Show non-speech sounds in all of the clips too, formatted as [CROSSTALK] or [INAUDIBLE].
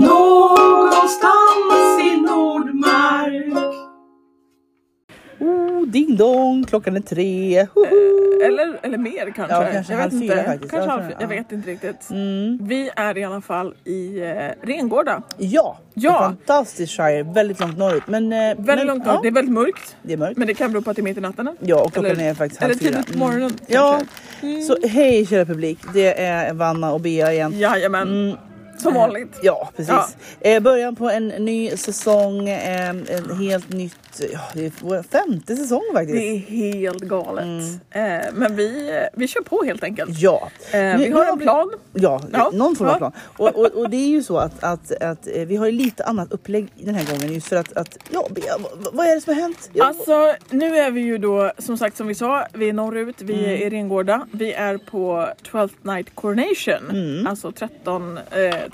Någonstans i Nordmark Oh, ding dong, klockan är tre. Hoho. Eller, eller mer kanske. Ja, kanske jag vet halv fyra inte. faktiskt. Kanske Jag halv fyra. Jag ja. vet inte riktigt. Mm. Vi är i alla fall i eh, Rengårda. Ja, Ja. en fantastisk shire, väldigt långt norrut. Men, eh, Väldigt men, långt ja, norrut. Det är väldigt mörkt. det är mörkt. Men det kan bero på att det är mitt i natten. Ja, och klockan eller, är faktiskt halv Eller fyra. tidigt på Mm. morgonen. Ja, kanske. så hej kära publik. Det är Vanna och Bea igen. Jajamän. Mm. Som vanligt. Ja, precis. Ja. Eh, början på en ny säsong, eh, en helt nytt, ja, det är vår femte säsong faktiskt. Det är helt galet. Mm. Eh, men vi, vi kör på helt enkelt. Ja. Eh, Nu- vi har en plan. Ja, Ja. någon form av plan. Och, och, och det är ju så att, att, att eh, vi har lite annat upplägg den här gången just för att, att ja, vad, är det som har hänt? Ja, Alltså nu är vi ju då som sagt som vi sa, vi är norrut, vi Mm. är i Rengårda. Vi är på 12th night coronation. Mm. Alltså 13, eh,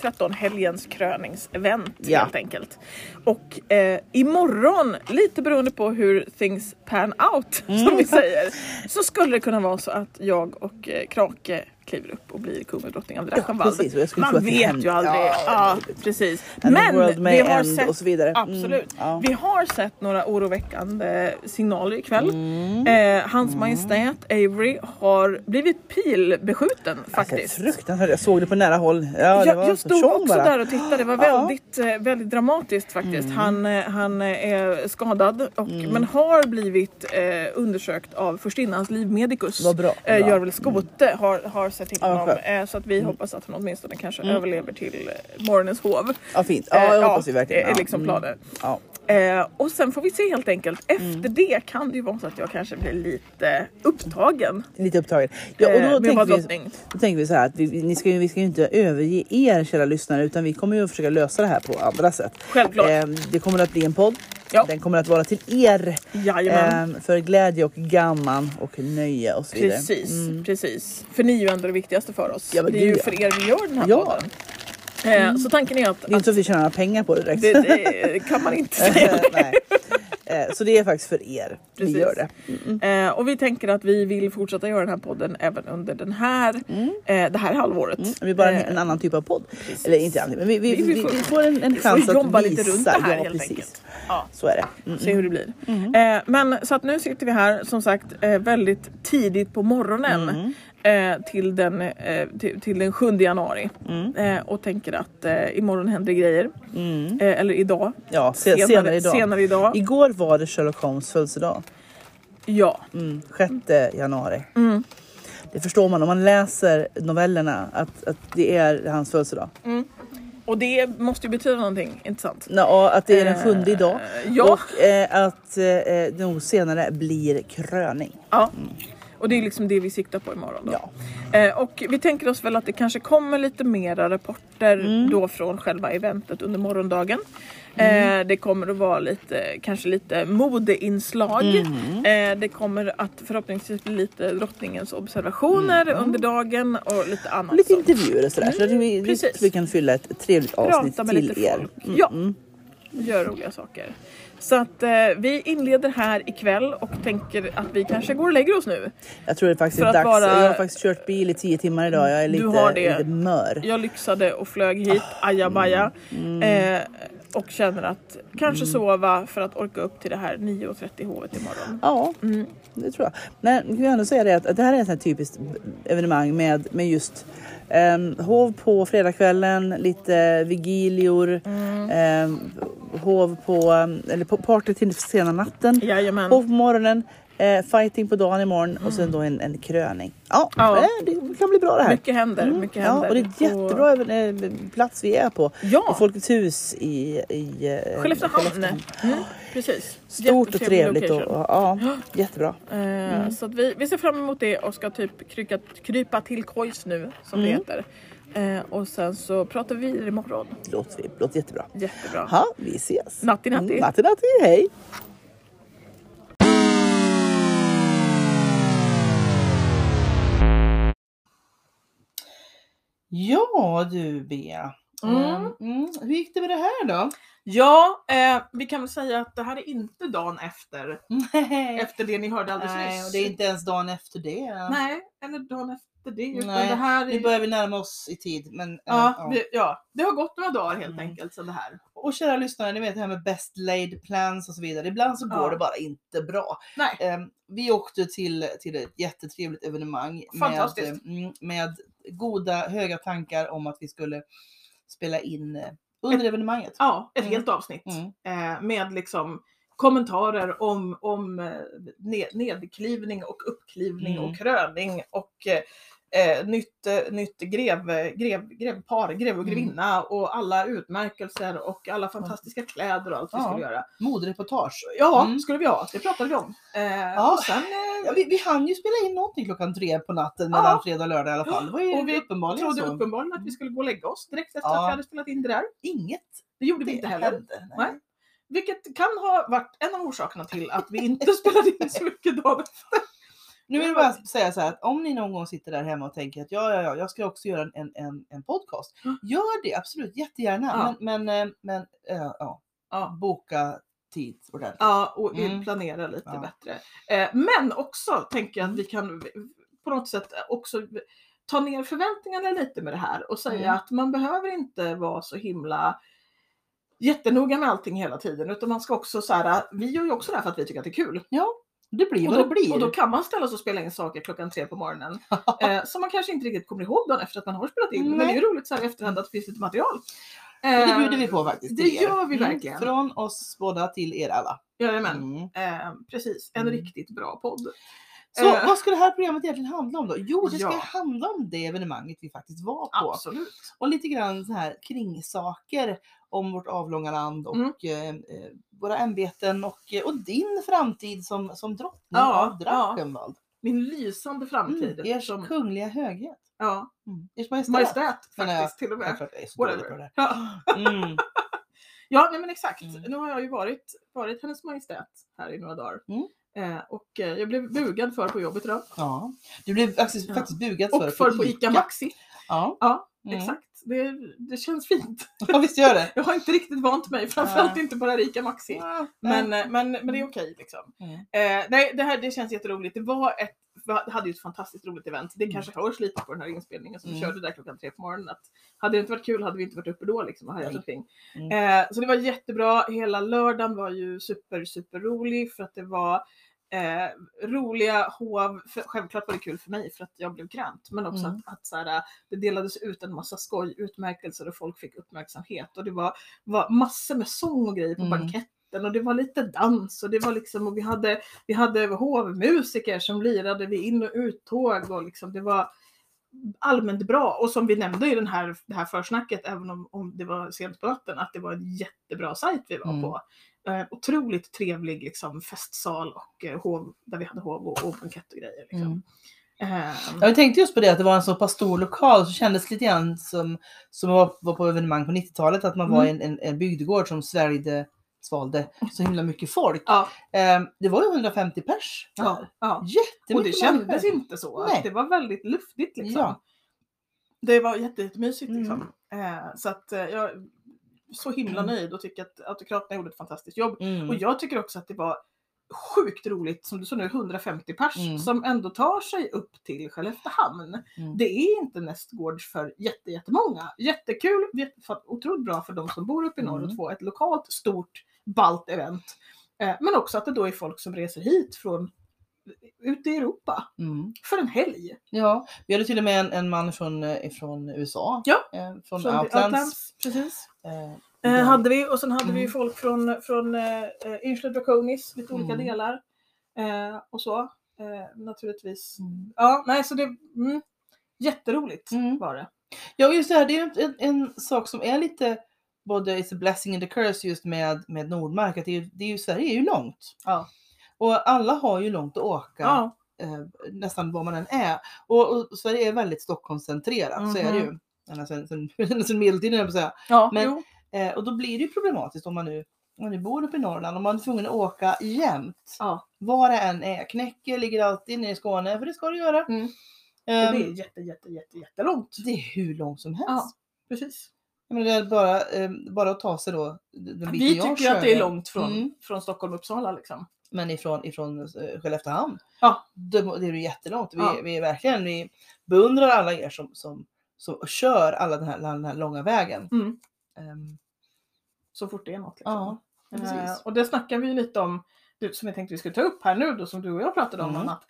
13 helgens kröningsevent Ja. helt enkelt. Och eh, imorgon, lite beroende på hur things pan out Mm. [LAUGHS] som vi säger, så skulle det kunna vara så att jag och eh, Krake kliver upp och blir kung och drottning av Drachenwald. tro Man vet ju aldrig. Ja, Ja, precis. And Men vi har sett och så vidare. Mm, Absolut. ja. Vi har sett några oroväckande signaler ikväll. Mm. Eh, Hans Majestät Avery har blivit pilbeskjuten Alltså, faktiskt. fruktansvärt, jag såg det på nära håll. Ja, det jag, var jag stod också bara. där och tittade, det var Ja. väldigt, eh, väldigt dramatiskt faktiskt. Mm. Han, eh, han eh, är skadad och, men har blivit eh, undersökt av förstinnans livmedicus. Vad bra, Eh. Görvel Skote har, har sett till Ja, honom. Mm. eh, så att vi hoppas att han åtminstone kanske överlever till eh, morgonens hov. Ja, fint. Ja, jag Eh, hoppas vi verkligen. Det är liksom mm. planen. Ja. Eh, och sen får vi se helt enkelt. Efter Mm. det kan det ju vara så att jag kanske blir lite upptagen. Lite upptagen. Ja, och Eh, då, att tänker vi, då tänker vi så här att vi, ni ska, vi ska ju inte överge er kära lyssnare utan vi kommer ju att försöka lösa det här på andra sätt. Självklart. Eh, det kommer att bli en podd. Ja. Den kommer att vara till er. Jajamän. Eh, för glädje och gamman och nöje och så vidare. Precis, precis. För ni är ju ändå det viktigaste för oss. Ja, det är ju ja. för er vi gör den här Ja. podden. Eh, så tanken är att, Det är inte så att vi tjänar några pengar på det direkt. det, det kan man inte [LAUGHS] säga. Nej. Eh, så det är faktiskt för er Precis. vi gör det. Mm. Eh, och vi tänker att vi vill fortsätta göra den här podden även under den här, eh, det här halvåret. Mm. Vi är bara en, en annan typ av podd. Eller inte annan, men vi, vi, Vi- vi, får- en, en chans att jobba visa. lite runt det här ja, helt precis. enkelt. Ja. Så är det. Mm. Se hur det blir. Eh, men så att nu sitter vi här som sagt väldigt tidigt på morgonen Mm. Eh, till, den, eh, till, till den 7 januari Mm. eh, och tänker att eh, imorgon händer grejer. Eh, eller idag. Ja, se, senare, idag. Senare idag. Igår var det Sherlock Holmes födelsedag. Ja. Mm, 6 januari. Det förstår man om man läser novellerna att, att det är hans födelsedag. Och det måste ju betyda någonting, inte sant? Och att det är den sjunde Eh, idag. ja. Och eh, att eh, det nog senare blir kröning. Ja. Och det är liksom det vi siktar på imorgon då. Ja. Eh, och vi tänker oss väl att det kanske kommer lite mera rapporter Mm. då från själva eventet under morgondagen. Mm. Eh, det kommer att vara lite, kanske lite modeinslag. Mm. Eh, det kommer att förhoppningsvis bli lite drottningens observationer under dagen och lite annat. Mm. Och lite sånt. intervjuer och sådär. så att vi, vi, precis. vi kan fylla ett trevligt avsnitt Prata med till lite er. Mm, Ja. mm. Gör roliga saker. Så att eh, vi inleder här ikväll och tänker att vi kanske går och lägger oss nu. Jag tror det faktiskt är att dags. vara- Jag har faktiskt kört bil i tio timmar idag. Jag är Du lite, har det. lite mör. Jag lyxade och flög hit, ajabaja. Mm. Eh, och känner att kanske sova för att orka upp till det här 9.30 hovet imorgon. Ja, Mm. det tror jag. Men jag ändå säga det att, det här är ett typiskt evenemang med, med just um, hov på fredagskvällen, lite vigilior, Mm. ehm, hov på, um, eller på party till sena natten, Jajamän. hov på morgonen, eh, fighting på dagen imorgon och sen då en, en kröning. Ja, Ja. eh, det kan bli bra det här. Mycket händer, mycket Mm. Ja, händer. och det är ett jättebra eh, plats vi är på. Ja. I Folkets hus i, i eh, Skelleftehamn. Mm, precis. Stort och trevligt. Och, och, ja, jättebra. Eh, Så att vi, vi ser fram emot det och ska typ kryka, krypa till kojs nu som Mm. det heter. Eh, och sen så pratar vi vidare imorgon. Låter, vi, låter jättebra. Jättebra. Ja, vi ses. Natti, natti. Mm, natti, natti. Hej. Ja du Bea. Mm. Ehm, mm. Hur gick det med det här då? Ja, eh, vi kan väl säga att det här är inte dagen efter, Nej, efter det ni hörde alldeles Nej nyss. och det är inte ens dagen efter det. Nej, eller dagen efter det. Utan Nej, det här Nu är... börjar vi närma oss i tid. Men, eh, Ja, ja. Vi, ja, det har gått några dagar helt Mm. enkelt sedan det här. Och kära lyssnare, ni vet det här med best laid plans och så vidare. Ibland så går Ja. det bara inte bra. Nej, Ehm, vi åkte till, till ett jättetrevligt evenemang med, Fantastiskt. mm, med goda, höga tankar om att vi skulle spela in eh, under evenemanget. ja, ett Mm. helt avsnitt Mm. eh, med liksom kommentarer om, om eh, ned, nedklivning och uppklivning Mm. och kröning och eh, nytt, eh, nytt grev, grev, grevpar, grev och Mm. grevinna och alla utmärkelser och alla fantastiska kläder och allt vi Ja. skulle göra. Modereportage. Ja, Mm. skulle vi ha. Det pratade vi om. Eh, Ja. Och sen, eh, Ja, vi, vi hann ju spela in någonting klockan tre på natten Ja. mellan fredag och lördag i alla fall. Det var ju Och vi uppenbarligen trodde så. uppenbarligen att vi skulle gå och lägga oss direkt efter Ja. att vi hade spelat in det där. Inget. Det gjorde vi inte heller. hände. Nej. Nej. Vilket kan ha varit en av orsakerna till att vi [LAUGHS] inte spelade in så mycket dagen efter. Nu vill jag bara säga så här att om ni någon gång sitter där hemma och tänker att ja, ja, ja, jag ska också göra en, en, en podcast. Mm. Gör det absolut jättegärna. Ja. Men, men, eh, men eh, ja, Ja. boka tid ordentligt. Ja, och Mm. planera lite Ja. bättre. Eh, men också tänker jag att vi kan på något sätt också ta ner förväntningarna lite med det här och säga Mm. att man behöver inte vara så himla jättenoga med allting hela tiden utan man ska också så här, vi gör ju också det här för att vi tycker att det är kul. Det blir Och vad då, det blir. och då kan man ställa sig och spela in saker klockan tre på morgonen [LAUGHS] eh, som man kanske inte riktigt kommer ihåg dagen efter att man har spelat in. Men det är ju roligt så här i efterhand att det finns lite material. Och det Eh, bjuder vi på faktiskt. det gör vi verkligen. Från oss båda till er alla. Jajamän. Mm. Eh, precis, en Mm. riktigt bra podd. Så Eh. vad ska det här programmet egentligen handla om då? Jo, det ska Ja. handla om det evenemanget vi faktiskt var på. Absolut. Och lite grann så här kringsaker om vårt avlånga land och Mm. eh, eh, våra ämbeten och, eh, och din framtid som, som drottning Ja, av Drachenwald. Min lysande framtid. Mm, ers som, kungliga höghet. ja, Mm. Ers majestät. majestät faktiskt till och med. Jag är så dålig på Ja. Mm. [LAUGHS] ja nej, men exakt. Mm. Nu har jag ju varit, varit hennes majestät här i några dagar. Mm. Eh, och eh, jag blev bugad för på jobbet idag. Ja. Du blev faktiskt, Ja. faktiskt bugad för Och för på ICA Maxi. Ja. Ja, Mm. exakt. Det, det känns fint. ja, visst gör det. [LAUGHS] Jag har inte riktigt vant mig, framförallt Nej. inte på det här ICA Maxi. Ja, Men, eh, men, men det är okej liksom. Mm. Eh, nej, det här det känns jätteroligt. Det var ett vi hade ju ett fantastiskt roligt event. Det Mm. kanske hörs lite på den här inspelningen som vi Mm. körde där klockan tre på morgonen. Att hade det inte varit kul hade vi inte varit uppe då liksom och hajat omkring. Mm. Eh, så det var jättebra. Hela lördagen var ju super, super rolig för att det var eh, roliga hov. För, självklart var det kul för mig för att jag blev krant. Men också Mm. att, att så här, det delades ut en massa skoj, utmärkelser och folk fick uppmärksamhet. Och det var, var massor med sång och grejer på Mm. banketten och det var lite dans och det var liksom och vi hade, vi hade hovmusiker som lirade vid in och uttåg och liksom det var allmänt bra. Och som vi nämnde i den här, det här försnacket, även om, om det var sent på natten, att det var en jättebra sajt vi var Mm. på. Eh, otroligt trevlig liksom, festsal och eh, hov, där vi hade hov och, och bankett och grejer. Liksom. Mm. Eh, Ja, Jag tänkte just på det att det var en så pass stor lokal så kändes lite grann som, som var, var på evenemang på 90-talet att man var i Mm. en, en, en bygdegård som sväljde, svalde så himla mycket folk. ja, Ehm, det var ju 150 pers där. ja, ja. Jättemycket Och det kändes människor. inte så. Nej. Det var väldigt luftigt liksom. Ja. Det var jätte- jättemysigt Mm. liksom. Eh, så att eh, jag är så himla Mm. nöjd och tycker att autokraterna gjorde ett fantastiskt jobb. Mm. Och jag tycker också att det var sjukt roligt, som du sa nu, 150 pers Mm. som ändå tar sig upp till Skelleftehamn. Mm. Det är inte nästgårds för jätte, jättemånga. Jättekul, otroligt bra för de som bor uppe i norr Mm. att få ett lokalt stort balt event. Eh, men också att det då är folk som reser hit från ute i Europa Mm. för en helg. Ja, vi hade till och med en, en man från, eh, från USA. Ja, eh, från, Från Outlands. precis. Eh, Eh, hade vi och sen hade vi Mm. folk från, från eh, Yngsle Draconis, lite olika Mm. delar. Och så naturligtvis. Mm. Ja, nej så det mm, jätteroligt Mm. var det. Ja, just det här, det är ju en, en sak som är lite både it's a blessing and a curse just med, med Nordmark. Att det är, det är ju, Sverige är ju långt. Ja. Och alla har ju långt att åka. Ja, eh, nästan var man än är. Och, och Sverige är väldigt Stockholmscentrerat, så är det ju. Ända sen, sen, sen medeltiden höll jag på att säga. ja Men-. Eh, och då blir det ju problematiskt om man nu, om man nu bor uppe i Norrland och man är tvungen att åka jämt. Ja. Var det än är. Knäcke ligger alltid nere i Skåne, för det ska det göra. Mm. Ehm, det är jätte, jätte, jätte, jättelångt. det är hur långt som helst. Ja, precis. Men det är bara, eh, bara att ta sig då den Vi jag tycker ju att det är långt från, Mm. från Stockholm Uppsala liksom. Men ifrån, ifrån eh, Skelleftehamn. Ja. Det, det är ju jättelångt. Vi, Ja. vi är verkligen, vi beundrar alla er som, som, som kör alla den här, den här långa vägen. Mm. Ehm, Så fort det är något. Liksom. ja, Eh, precis. och det snackar vi lite om, som jag tänkte vi skulle ta upp här nu då, som du och jag pratade om. Mm. Att,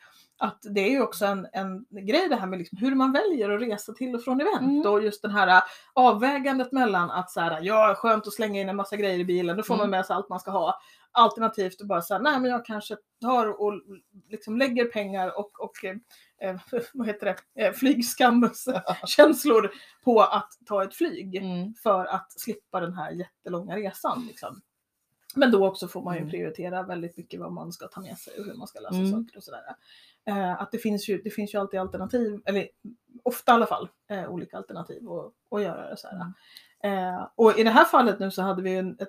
att det är ju också en, en grej det här med liksom hur man väljer att resa till och från event. Mm. Och just den här äh, avvägandet mellan att så här, ja skönt att slänga in en massa grejer i bilen, då får man Mm. med sig allt man ska ha. Alternativt att bara säga, nej men jag kanske tar och liksom lägger pengar och, och eh, [LAUGHS] vad heter det, eh, flygskambeskänslor [LAUGHS] på att ta ett flyg Mm. för att slippa den här jättelånga resan. Liksom. Men då också får man ju Mm. prioritera väldigt mycket vad man ska ta med sig och hur man ska lösa Mm. saker och sådär. Eh, att det finns, ju, det finns ju alltid alternativ, eller ofta i alla fall, eh, olika alternativ att, att göra det så här. Eh, och i det här fallet nu så hade vi en, ett,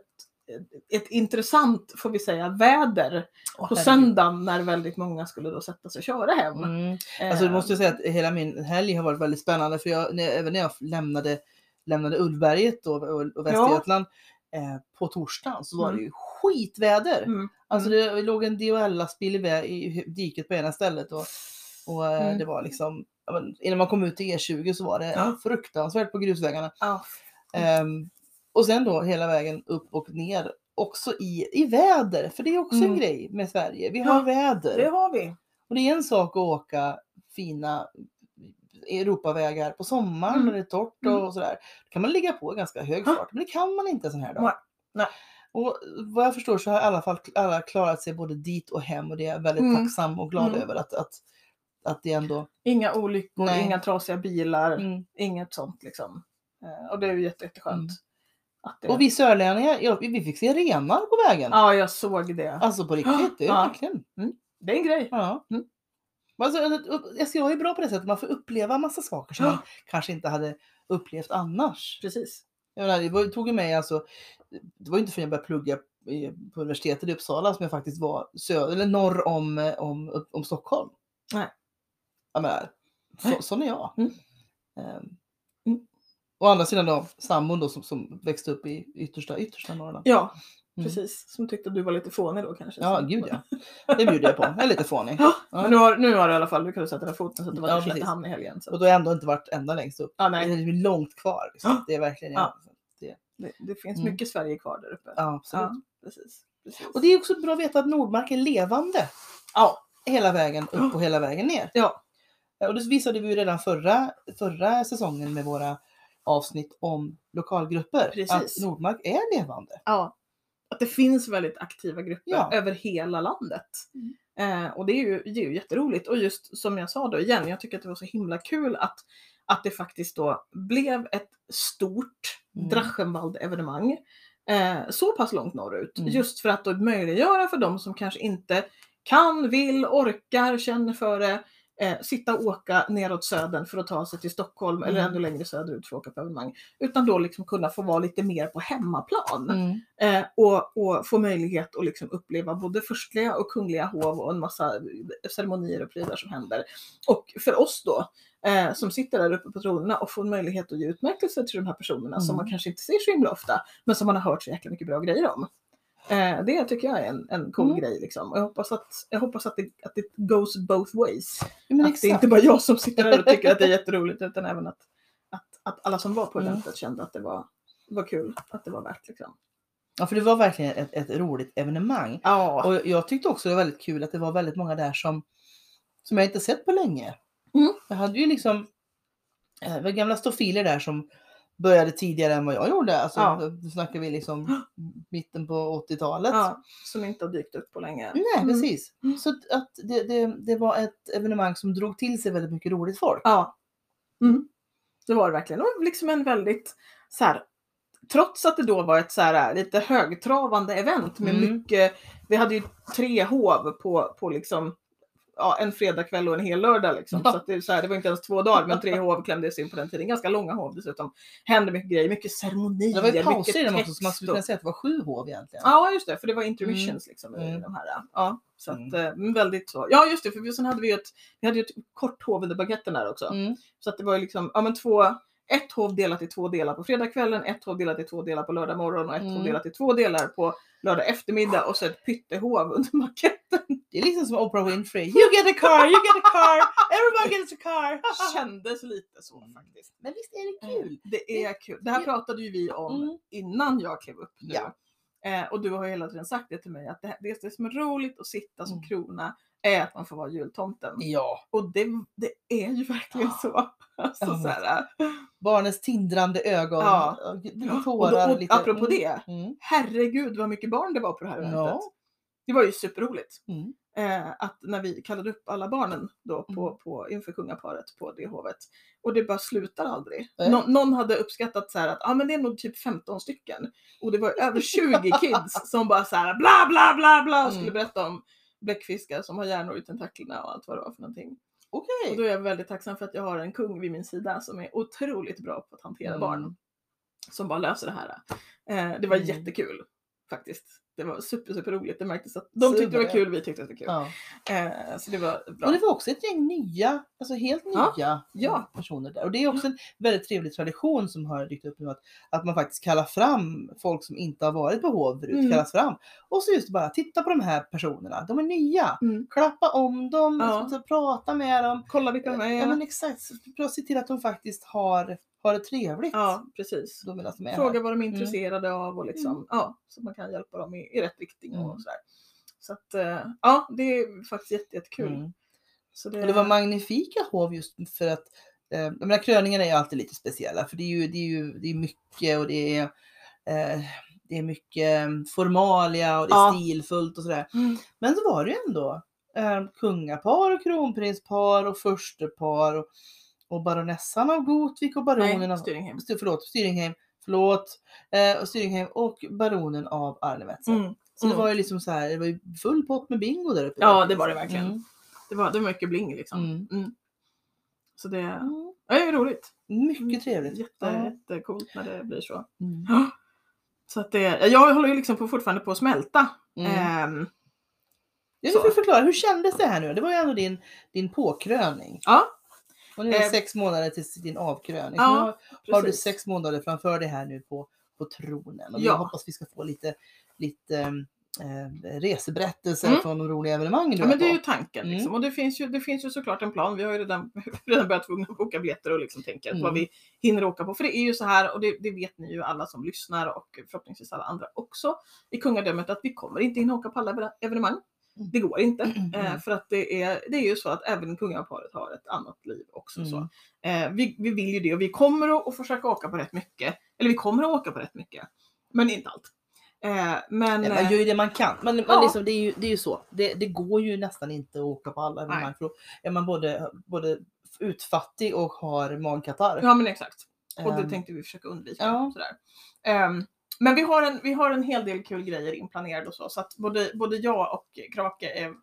ett, intressant, får vi säga, väder Åh, på söndagen när väldigt många skulle då sätta sig och köra hem. Mm. Alltså, du måste säga att hela min helg har varit väldigt spännande för jag, när, även när jag lämnade, lämnade Ullberget då, och, och Västergötland eh, på torsdagen så var Mm. det ju skitväder. mm, Alltså det låg en DHL-lastbil i, diket på ena stället och, och eh, Mm. det var liksom, men innan man kom ut till E20 så var det Ja. fruktansvärt på grusvägarna. ja, Ehm, och sen då hela vägen upp och ner också i, i väder, för det är också en Mm. grej med Sverige. Vi har Ja, väder. det har vi. Och det är en sak att åka fina Europavägar på sommaren Mm. när det är torrt och Mm. sådär. Då kan man ligga på ganska hög fart, men det kan man inte en sån här dag. Nej. Nej. Och vad jag förstår så har i alla fall alla klarat sig både dit och hem och det är jag väldigt Mm. tacksam och glad Mm. över att, att, att det ändå... Inga olyckor, Nej. inga trasiga bilar, Mm. inget sånt liksom. Eh, Och det är ju jätte, jätteskönt. Mm. Det... Och vi sörlänningar, ja, vi vi fick se renar på vägen. Ja, jag såg det. Alltså på riktigt, det är Ja. verkligen. Det är en grej. Ja. Mm. Alltså, jag är bra på det sättet, man får uppleva massa saker som man kanske inte hade upplevt annars. Precis. Jag menar, det var, tog ju mig alltså, det var inte förrän jag började plugga på universitetet i Uppsala som jag faktiskt var söder, eller norr om, om, om Stockholm. Nej. Jag menar, så, sån är jag. Mm. Ehm, Mm. Å andra sidan då, sambon då som, som växte upp i yttersta, yttersta Norrland. Ja. Precis. Som tyckte att du var lite fånig då kanske. Ja, Så- gud ja. Det bjuder jag på. Jag är lite fånig. Ja, Ja. Men nu har, nu har du i alla fall, du kunde sätta ner foten så att det var Ja, till precis. Skelleftehamn i helgen. Så. Och då har jag ändå inte varit ända längst upp. Ja, Det nej, är långt kvar. Liksom. Det är verkligen Ja. det. det, det finns Mm. mycket Sverige kvar där uppe. Ja, absolut. Ja, precis. precis. Och det är också bra att veta att Nordmark är levande ja, hela vägen upp och hela vägen ner. ja, Ja, Och det visade vi ju redan förra, förra säsongen med våra avsnitt om lokalgrupper. Precis. Att Nordmark är levande. ja. Att det finns väldigt aktiva grupper Ja. över hela landet. Mm. Eh, och det är, ju, det är ju jätteroligt. Och just som jag sa då igen, jag tycker att det var så himla kul att, att det faktiskt då blev ett stort Mm. Drachenwald-evenemang. Eh, så pass långt norrut. Mm. Just för att då möjliggöra för de som kanske inte kan, vill, orkar, känner för det. Eh, sitta och åka neråt södern för att ta sig till Stockholm eller Mm. ännu längre söderut för att åka på evenemang. Utan då liksom kunna få vara lite mer på hemmaplan. Mm. Eh, och, och få möjlighet att liksom uppleva både förstliga och kungliga hov och en massa ceremonier och prylar som händer. Och för oss då, eh, som sitter där uppe på tronerna och får möjlighet att ge utmärkelser till de här personerna som Mm. man kanske inte ser så himla ofta, men som man har hört så jäkla mycket bra grejer om. Eh, det tycker jag är en, en cool Mm. grej. Liksom. Och jag hoppas att, jag hoppas att, det, att det goes both ways. Men att det är exakt. inte bara jag som sitter där och tycker att det är [LAUGHS] jätteroligt utan även att, att, att alla som var på Mm. eventet kände att det var, var kul, att det var värt. Liksom. Ja, för det var verkligen ett, ett roligt evenemang. Ja. Och jag tyckte också det var väldigt kul att det var väldigt många där som, som jag inte sett på länge. Mm. Jag hade ju liksom eh, det var gamla stofiler där som började tidigare än vad jag gjorde. Alltså, Ja. Då snackar vi liksom [GASPS] mitten på 80-talet. Ja, som inte har dykt upp på länge. Nej, Mm. precis. Mm. Så att- att det, det, det var ett evenemang som drog till sig väldigt mycket roligt folk. Ja. Mm. Det var det verkligen. Och liksom en väldigt så här, trots att det då var ett så här, lite högtravande event med Mm. mycket, vi hade ju tre hov på, på liksom Ja, en fredagkväll och en hel lördag. Liksom. Ja. Så det, så här, det var inte ens två dagar, men tre hov klämdes in på den tiden. Ganska långa hov dessutom. Hände mycket grejer, mycket ceremonier, Det var ju pauser i den också så man skulle kunna säga att det var sju hov egentligen. Ja, just det, för det var intermissions liksom i Mm. de här. Ja, så att, Mm. eh, väldigt så. Ja, just det, för vi, sen hade vi ju ett, vi hade ju ett kort hov under banketten där också. Mm. Så att det var ju liksom, ja men två, ett hov delat i två delar på fredagskvällen, ett hov delat i två delar på lördag morgon och ett Mm. hov delat i två delar på lördag eftermiddag och så ett pyttehov under maketten. Det är liksom som Oprah Winfrey. You get a car, you get a car, everyone gets a car. [LAUGHS] Kändes lite så Mm. faktiskt. Men visst är det kul? Det är kul. Det här pratade ju vi om Mm. innan jag klev upp nu. Ja. Eh, och du har hela tiden sagt det till mig att det, det, det som är roligt att sitta som Mm. krona är att man får vara jultomten. Ja. Och det, det är ju verkligen så. Alltså, Ja. så [LAUGHS] här, Barnens tindrande ögon, Ja. ja. lite och, tårar. då, och lite... apropå Mm. det, Mm. herregud vad mycket barn det var på det här eventet. Ja. Det var ju superroligt. Mm. Eh, att när vi kallade upp alla barnen då på, Mm. på, inför kungaparet på det hovet. Och det bara slutar aldrig. Nå, någon hade uppskattat så att ah, men det är nog typ 15 stycken. Och det var över 20 [LAUGHS] kids som bara så här bla bla bla bla och skulle Mm. berätta om bläckfiskar som har hjärnor i tentaklerna och allt vad det var för någonting. Och Okej. då är jag väldigt tacksam för att jag har en kung vid min sida som är otroligt bra på att hantera Mm. barn. Som bara löser det här. Eh, det var Mm. jättekul faktiskt. Det var super, super roligt. Det märktes att de tyckte det var kul, vi tyckte det var kul. Ja. Eh, så det var bra. Och det var också ett gäng nya, alltså helt nya Ja. Ja. personer där. Och det är också en väldigt trevlig tradition som har dykt upp nu att, att man faktiskt kallar fram folk som inte har varit på hov förut, Mm. kallas fram. Och så just bara titta på de här personerna, de är nya. Mm. Klappa om dem, Ja. så, prata med dem. Kolla vilka de är. Ja men exakt, att se till att de faktiskt har, har det trevligt. Ja, precis. Då de är Fråga här. vad de är intresserade av och liksom, Mm. ja, så man kan hjälpa dem i, i rätt riktning och Mm. sådär. Så att, eh, ja, det är faktiskt jätte, jättekul. Mm. Så det, Och det var magnifika hov just för att eh, menar, kröningarna är ju alltid lite speciella för det är ju, det är ju det är mycket och det är, eh, det är mycket formalia och det är Ja. stilfullt och sådär. Mm. Men så var det ju ändå eh, kungapar och kronprinspar och förstepar och, och baronessan av Gotvik och baronen av Styringhem. Styr- förlåt, Styringheim, förlåt, eh, och Styringheim och baronen av Arnevetsen. Mm. Så det var ju liksom så här, det var ju full pott med bingo där uppe. Ja, det var det verkligen. Mm. Det, var, det var mycket bling liksom. Mm. Mm. Så det, Mm. ja, det är roligt. Mycket trevligt. Jätte, Ja. Jättecoolt när det blir så. Mm. [GASPS] Så att det, jag håller ju liksom på, fortfarande på att smälta. Mm. Ehm, Ja, du får förklara, hur kändes det här nu? Det var ju ändå din, din påkröning. ja, Och nu är det Eh, sex månader till din avkröning. ja, har, har du sex månader framför dig här nu på, på tronen. Och Ja. jag hoppas vi ska få lite, lite eh, reseberättelser Mm. från de roliga evenemangen du Ja, men det är ju tanken. Mm. Liksom. Och det finns, ju, det finns ju såklart en plan. Vi har ju redan, [LAUGHS] redan börjat boka biljetter och liksom tänka Mm. vad vi hinner åka på. För det är ju så här, och det, det vet ni ju alla som lyssnar och förhoppningsvis alla andra också i kungadömet, att vi kommer inte hinna åka på alla evene- evenemang. Mm. Det går inte. Mm. Eh, för att det är, det är ju så att även kungaparet har ett annat liv också. Så. Mm. Eh, vi, vi vill ju det och vi kommer att, att försöka åka på rätt mycket. Eller vi kommer att åka på rätt mycket. Men inte allt. Eh, men, Ja, man gör ju det man kan. Men, men Ja. liksom, det, är ju, det är ju så. Det, det går ju nästan inte att åka på alla evenemang. För är man både, både utfattig och har magkatarr. ja men exakt. Och det Ehm, tänkte vi försöka undvika. ja. Sådär. Ehm, men vi har, en, vi har en hel del kul grejer inplanerade och så. Så att både, både jag och Krake är,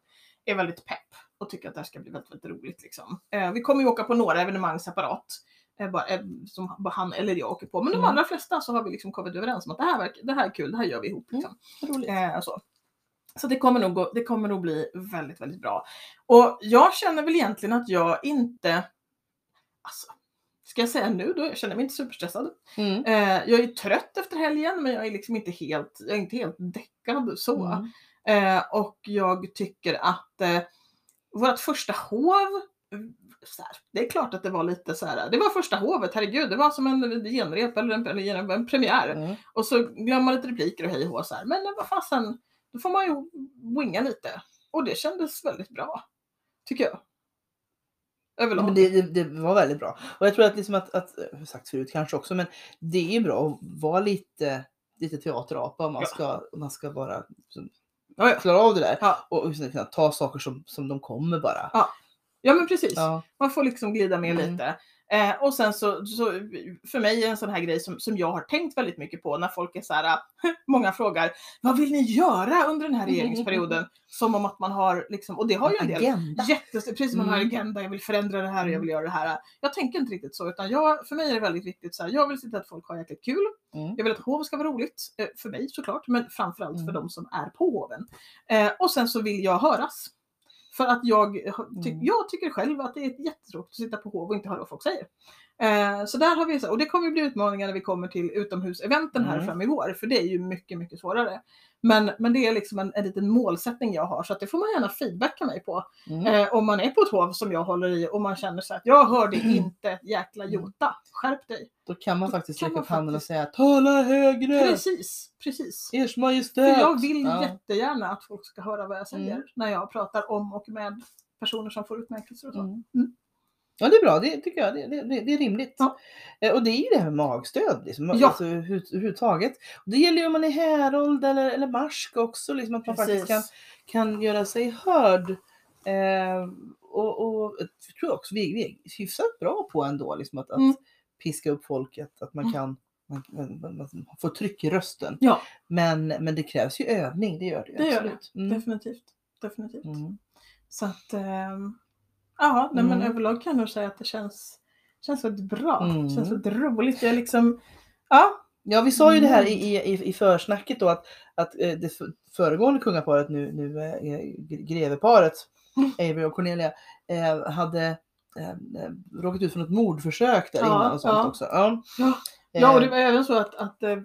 är väldigt pepp och tycker att det här ska bli väldigt, väldigt roligt. Liksom. Eh, vi kommer ju åka på några evenemang separat. Eh, bara, eh, som bara han eller jag åker på. Men de Mm. allra flesta så har vi liksom kommit överens om att det här, verkar, det här är kul, det här gör vi ihop. Liksom. roligt. Eh, så. Så det kommer, nog, gå- det kommer nog bli väldigt, väldigt bra. Och jag känner väl egentligen att jag inte, alltså, ska jag säga nu då, jag känner mig inte superstressad. Mm. Eh, jag är trött efter helgen men jag är liksom inte helt, jag är inte helt däckad så. Mm. Eh, och jag tycker att eh, vårt första hov, mm, så här, det är klart att det var lite så här, det var första hovet, herregud, det var som en genrep eller en, en, en premiär. Mm. Och så glömmer man lite repliker och hej och så här. Men vad fasen, då får man ju winga lite. Och det kändes väldigt bra. Tycker jag. Överlag. Men det, det, det var väldigt bra. Och jag tror att, liksom att, att sagt förut kanske också, men det är bra att vara lite, lite teaterapa om man, Ja. ska, om man ska bara liksom, ja, ja. klara av det där. Ja. Och, och sen kunna ta saker som, som de kommer bara. ja men precis. Ja. Man får liksom glida med Mm. lite. Eh, och sen så, så, för mig är en sån här grej som, som jag har tänkt väldigt mycket på när folk är så här, många frågar, vad vill ni göra under den här regeringsperioden? Som om att man har liksom, och det har ju en del. Jättes, precis som man har Mm. agenda, jag vill förändra det här och jag Mm. vill göra det här. Jag tänker inte riktigt så, utan jag, för mig är det väldigt viktigt så här, jag vill se till att folk har jäkligt kul. Mm. Jag vill att hov ska vara roligt, eh, för mig såklart, men framförallt för Mm. de som är på hoven. Eh, och sen så vill jag höras. För att jag, ty- Mm. jag tycker själv att det är jättetråkigt att sitta på hov och inte höra vad folk säger. Eh, så där har vi, och det kommer ju bli utmaningar när vi kommer till utomhuseventen här Mm. fram i vår, för det är ju mycket, mycket svårare. Men, men det är liksom en, en liten målsättning jag har, så att det får man gärna feedbacka mig på. Mm. Eh, om man är på ett hov som jag håller i och man känner så att jag hörde Mm. inte jäkla jota, skärp dig. Då kan man faktiskt räcka upp handen och säga Tala högre! Precis, precis. Ers För Majestät! jag vill Ja. jättegärna att folk ska höra vad jag säger Mm. när jag pratar om och med personer som får utmärkelser och så. Mm. Ja det är bra, det tycker jag. Det, det, det, är rimligt. Ja. Eh, Och det är ju det här med magstöd liksom, Ja. alltså, överhuvud- överhuvudtaget. Det gäller ju om man är härold eller, eller marsk också, liksom, att man faktiskt kan, kan göra sig hörd. Eh, och, och jag tror också vi, vi är hyfsat bra på ändå liksom, att, Mm. att piska upp folket, att man Mm. kan man, man, man, får tryck i rösten. Ja, Men, men det krävs ju övning, det gör det ju. Det gör det. Mm. definitivt. definitivt. Mm. Så att, ehm, ja, nej, men Mm. överlag kan jag nog säga att det känns, känns väldigt bra. Mm. Det känns väldigt roligt. Jag liksom, ja, Ja, vi sa ju det här i, Mm. i, i- försnacket då att, att eh, det föregående kungaparet, nu, nu eh, gre- greveparet. Avery och Cornelia, eh, hade eh, eh, råkat ut för något mordförsök där Ja, innan och sånt ja. också. Ja. Ja. och det Eh, var även så att, att eh,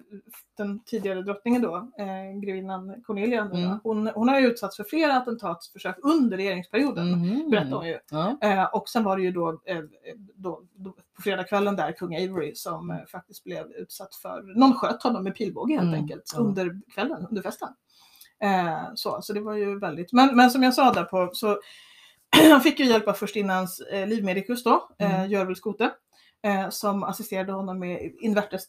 den tidigare drottningen då, eh, grevinnan Cornelia, då, Mm. hon, hon har ju utsatts för flera attentatsförsök under regeringsperioden. mhm. Berättade hon ju. Ja. Eh, och sen var det ju då, eh, då, då på fredagskvällen där kung Avery som eh, faktiskt blev utsatt för, någon sköt honom med pilbåge helt Mm, enkelt ja. under kvällen, under festen. Eh, så, så det var ju väldigt, men, men som jag sa där på så [CLEARS THROAT] han fick ju hjälp av förstinans eh, livmedikus då, eh, Mm. Görvel Skote. Eh, som assisterade honom med invertes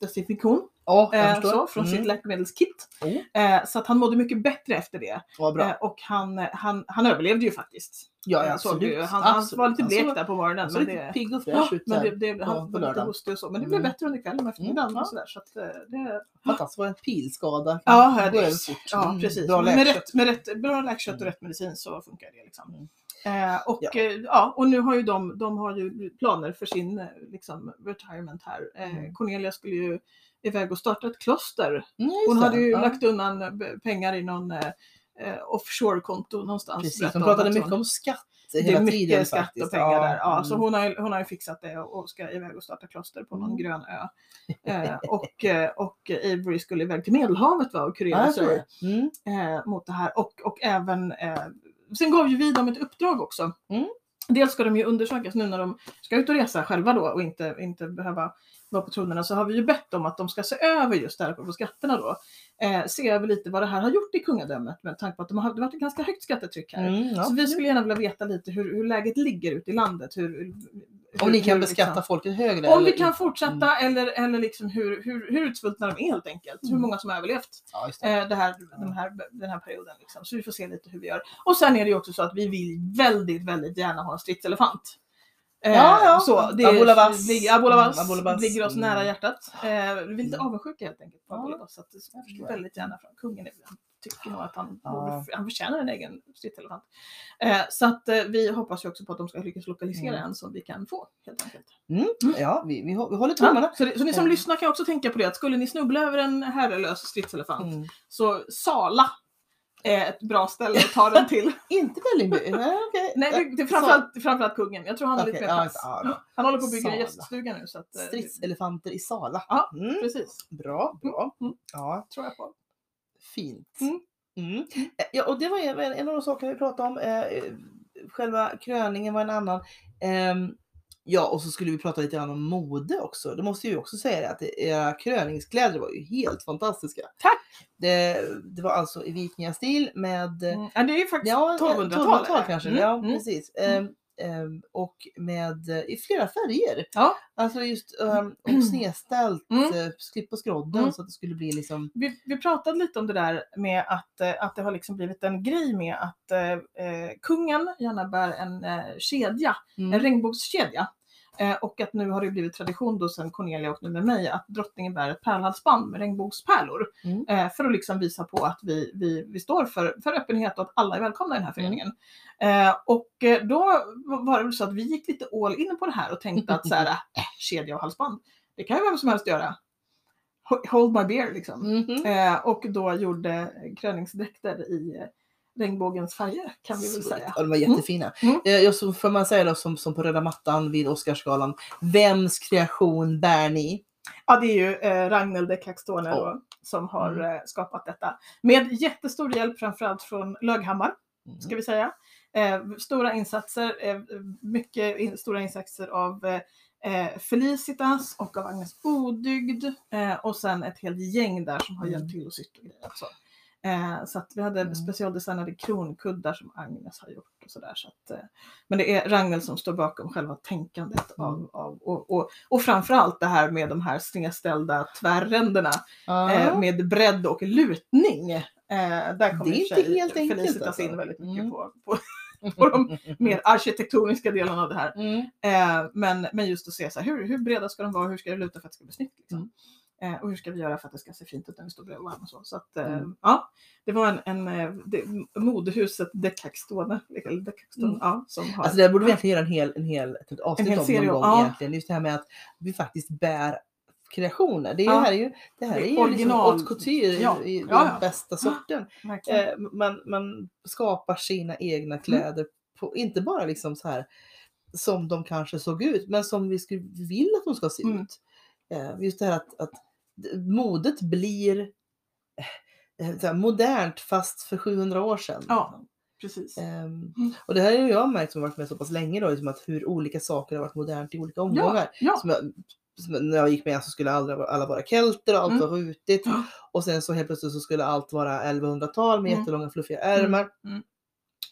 Ja, jag eh, så, från Mm. sitt läkemedelskit. Oh. Eh, så att han mådde mycket bättre efter det. Vad. Eh, och han, han, han överlevde ju faktiskt. ja, ja, Eh, absolut. Han, han absolut. var lite Han blek där på morgonen. Han Men lite det, pigg och fräsch ut men det, det, han på lite lördagen. hostig och så. Men det Mm. blev bättre under kvällen och eftermiddagen Mm, och sådär. Så att, eh, det, Fantastiskt, var en pilskada. ja, det, över fort. ja, Mm, precis. Bra med, rätt, med rätt, bra läkkött och Mm. rätt medicin så funkar det. Liksom. Eh, och, Ja. Eh, ja, och nu har ju de, de har ju planer för sin eh, liksom, retirement här. Eh, Mm. Cornelia skulle ju iväg och starta ett kloster Mm, hon hade ju ja. lagt undan eh, pengar i någon offshore-konto någonstans. Precis, de pratade mycket om skatt Det är mycket tiden skatt faktiskt. och pengar där. Ja, Så mm. hon har, hon har ju fixat det och ska iväg och starta kloster på någon Mm. grön ö. [LAUGHS] Eh, och, och Avery skulle iväg till Medelhavet va, och kurera sig. Mm. eh, mot det här. Och, och även, eh, sen gav ju vi dem ett uppdrag också. Mm. Dels ska de ju undersökas nu när de ska ut och resa själva då och inte, inte behöva vara på tronerna så har vi ju bett dem att de ska se över just det här på skatterna då. Eh, se över lite vad det här har gjort i kungadömet med tanke på att de har, det har varit ett ganska högt skattetryck här. Mm, ja. Så vi skulle gärna vilja veta lite hur, hur läget ligger ute i landet. Hur, Om ni kan hur, beskatta liksom- folket högre? Om vi eller? kan fortsätta eller, eller liksom hur, hur, hur utsvultna de är helt enkelt. Hur Mm. många som har överlevt Ja, det. eh, det här, den, här, den här perioden. Liksom. Så vi får se lite hur vi gör. Och sen är det ju också så att vi vill väldigt, väldigt gärna ha en stridselefant. Eh, Ja, ja. Så, det Abola Vass. ligger, Abola Vass, Mm, ligger oss Mm. nära hjärtat. Eh, vi är lite Mm. avundsjuka helt enkelt på Ja. Abola Vass. Så att förstår. väldigt gärna från kungen. Han tycker nog att han, Ja. han förtjänar en egen stridselefant. Eh, så att eh, vi hoppas ju också på att de ska lyckas lokalisera Mm. en som vi kan få helt enkelt. Ja, vi, vi, hå- vi håller tummarna. Ja, så, så ni som Mm. lyssnar kan också tänka på det att skulle ni snubbla över en herrelös stridselefant Mm. så Sala är ett bra ställe att ta den till. [LAUGHS] Inte Vällingby? Nej, okej. Nej, det, är framförallt, framförallt kungen. Jag tror han har Okej, lite mer plats. ja, ja. Han håller på att bygga en gäststuga nu. Så att, eh, Stridselefanter i Sala. Ja, Mm. Precis, Bra, bra. Mm. Ja, tror jag på. Fint. Mm. Mm. Eh, Ja, och det var en, en av de sakerna vi pratade om. Eh, eh, själva kröningen var en annan. Ehm, ja, och så skulle vi prata lite grann om mode också. Det måste ju också säga det, att era kröningskläder var ju helt fantastiska. Tack! Det, det var alltså i vikingastil med eh, Mm. Ja, det är ju faktiskt Ja, 1200-tal. 1200-tal kanske. Mm, Ja, mm. precis. Ehm, och med eh, i flera färger. Ja. Alltså just um, och snedställt, Mm. eh, klipp på skrodden Mm. så att det skulle bli liksom Vi, vi pratade lite om det där med att, eh, att det har liksom blivit en grej med att eh, kungen gärna bär en eh, kedja, en mm. regnbågskedja. Eh, och att nu har det blivit tradition då sen Cornelia och nu med mig att drottningen bär ett pärlhalsband med regnbågspärlor. Mm. Eh, för att liksom visa på att vi, vi, vi står för, för öppenhet och att alla är välkomna i den här föreningen. Eh, och då var det väl så att vi gick lite all in på det här och tänkte att så här, äh, [LAUGHS] kedja och halsband, det kan ju vem som helst göra. Ho- Hold my beer liksom. Mhm. Eh, och då gjorde kröningsdräkter i regnbågens färger kan vi väl Så- säga. Ja, de var jättefina. Mm. Eh, Jag, så får man säga då, som, som på röda mattan vid Oscarsgalan. Vems kreation bär ni? Ja, det är ju eh, Ragnhild Ja. då, som har Mm. eh, skapat detta. Med jättestor hjälp framförallt från Löghammar, Mm. ska vi säga. Eh, stora insatser, eh, mycket in, stora insatser av eh, eh, Felicitas och av Agnes Odygd eh, och sen ett helt gäng där som har Mm. hjälpt till och sytt och grejer. Eh, så att vi hade Mm. specialdesignade kronkuddar som Agnes har gjort och sådär. Så att, eh, men det är Ragnhild som står bakom själva tänkandet Mm. av, av och, och, och framförallt det här med de här snedställda tvärränderna Ja. eh, med bredd och lutning. Eh, där kommer Det är och inte helt enkelt, Felicitas alltså. in väldigt mycket Mm. på, på, på de mer arkitektoniska delarna av det här. Mm. Eh, men, men just att se så här, hur, hur breda ska de vara, hur ska det luta för att det ska bli snyggt? Liksom? Eh, och hur ska vi göra för att det ska se fint ut när vi står bredvid varandra och så. så att, eh, Mm. ja, det var en, en eh, det, modehuset Decaxtone, Mm. ja, som har... Alltså det borde vi egentligen göra en hel, en hel, ett avsnitt hel om serie, någon gång ja. egentligen. Just det här med att vi faktiskt bär kreationer. Det, är, Ja. här är ju, det här är ju Original. liksom couture Ja. i, i Ja, den bästa sorten. [GASPS] Eh, man, man skapar sina Mm. egna kläder, på, inte bara liksom så här som de kanske såg ut, men som vi skulle, vill att de ska se Mm. ut. Eh, just det här att, att modet blir eh, så här, modernt fast för 700 år sedan. Ja. Precis. Ehm, Mm. och det här är ju jag märkt som har varit med så pass länge då, liksom att hur olika saker har varit modernt i olika omgångar. Ja, Som jag, när jag gick med så skulle alla, alla vara kelter och allt Mm. var rutigt. Ja. Och sen så helt plötsligt så skulle allt vara 1100-tal med Mm. jättelånga fluffiga ärmar. Mm.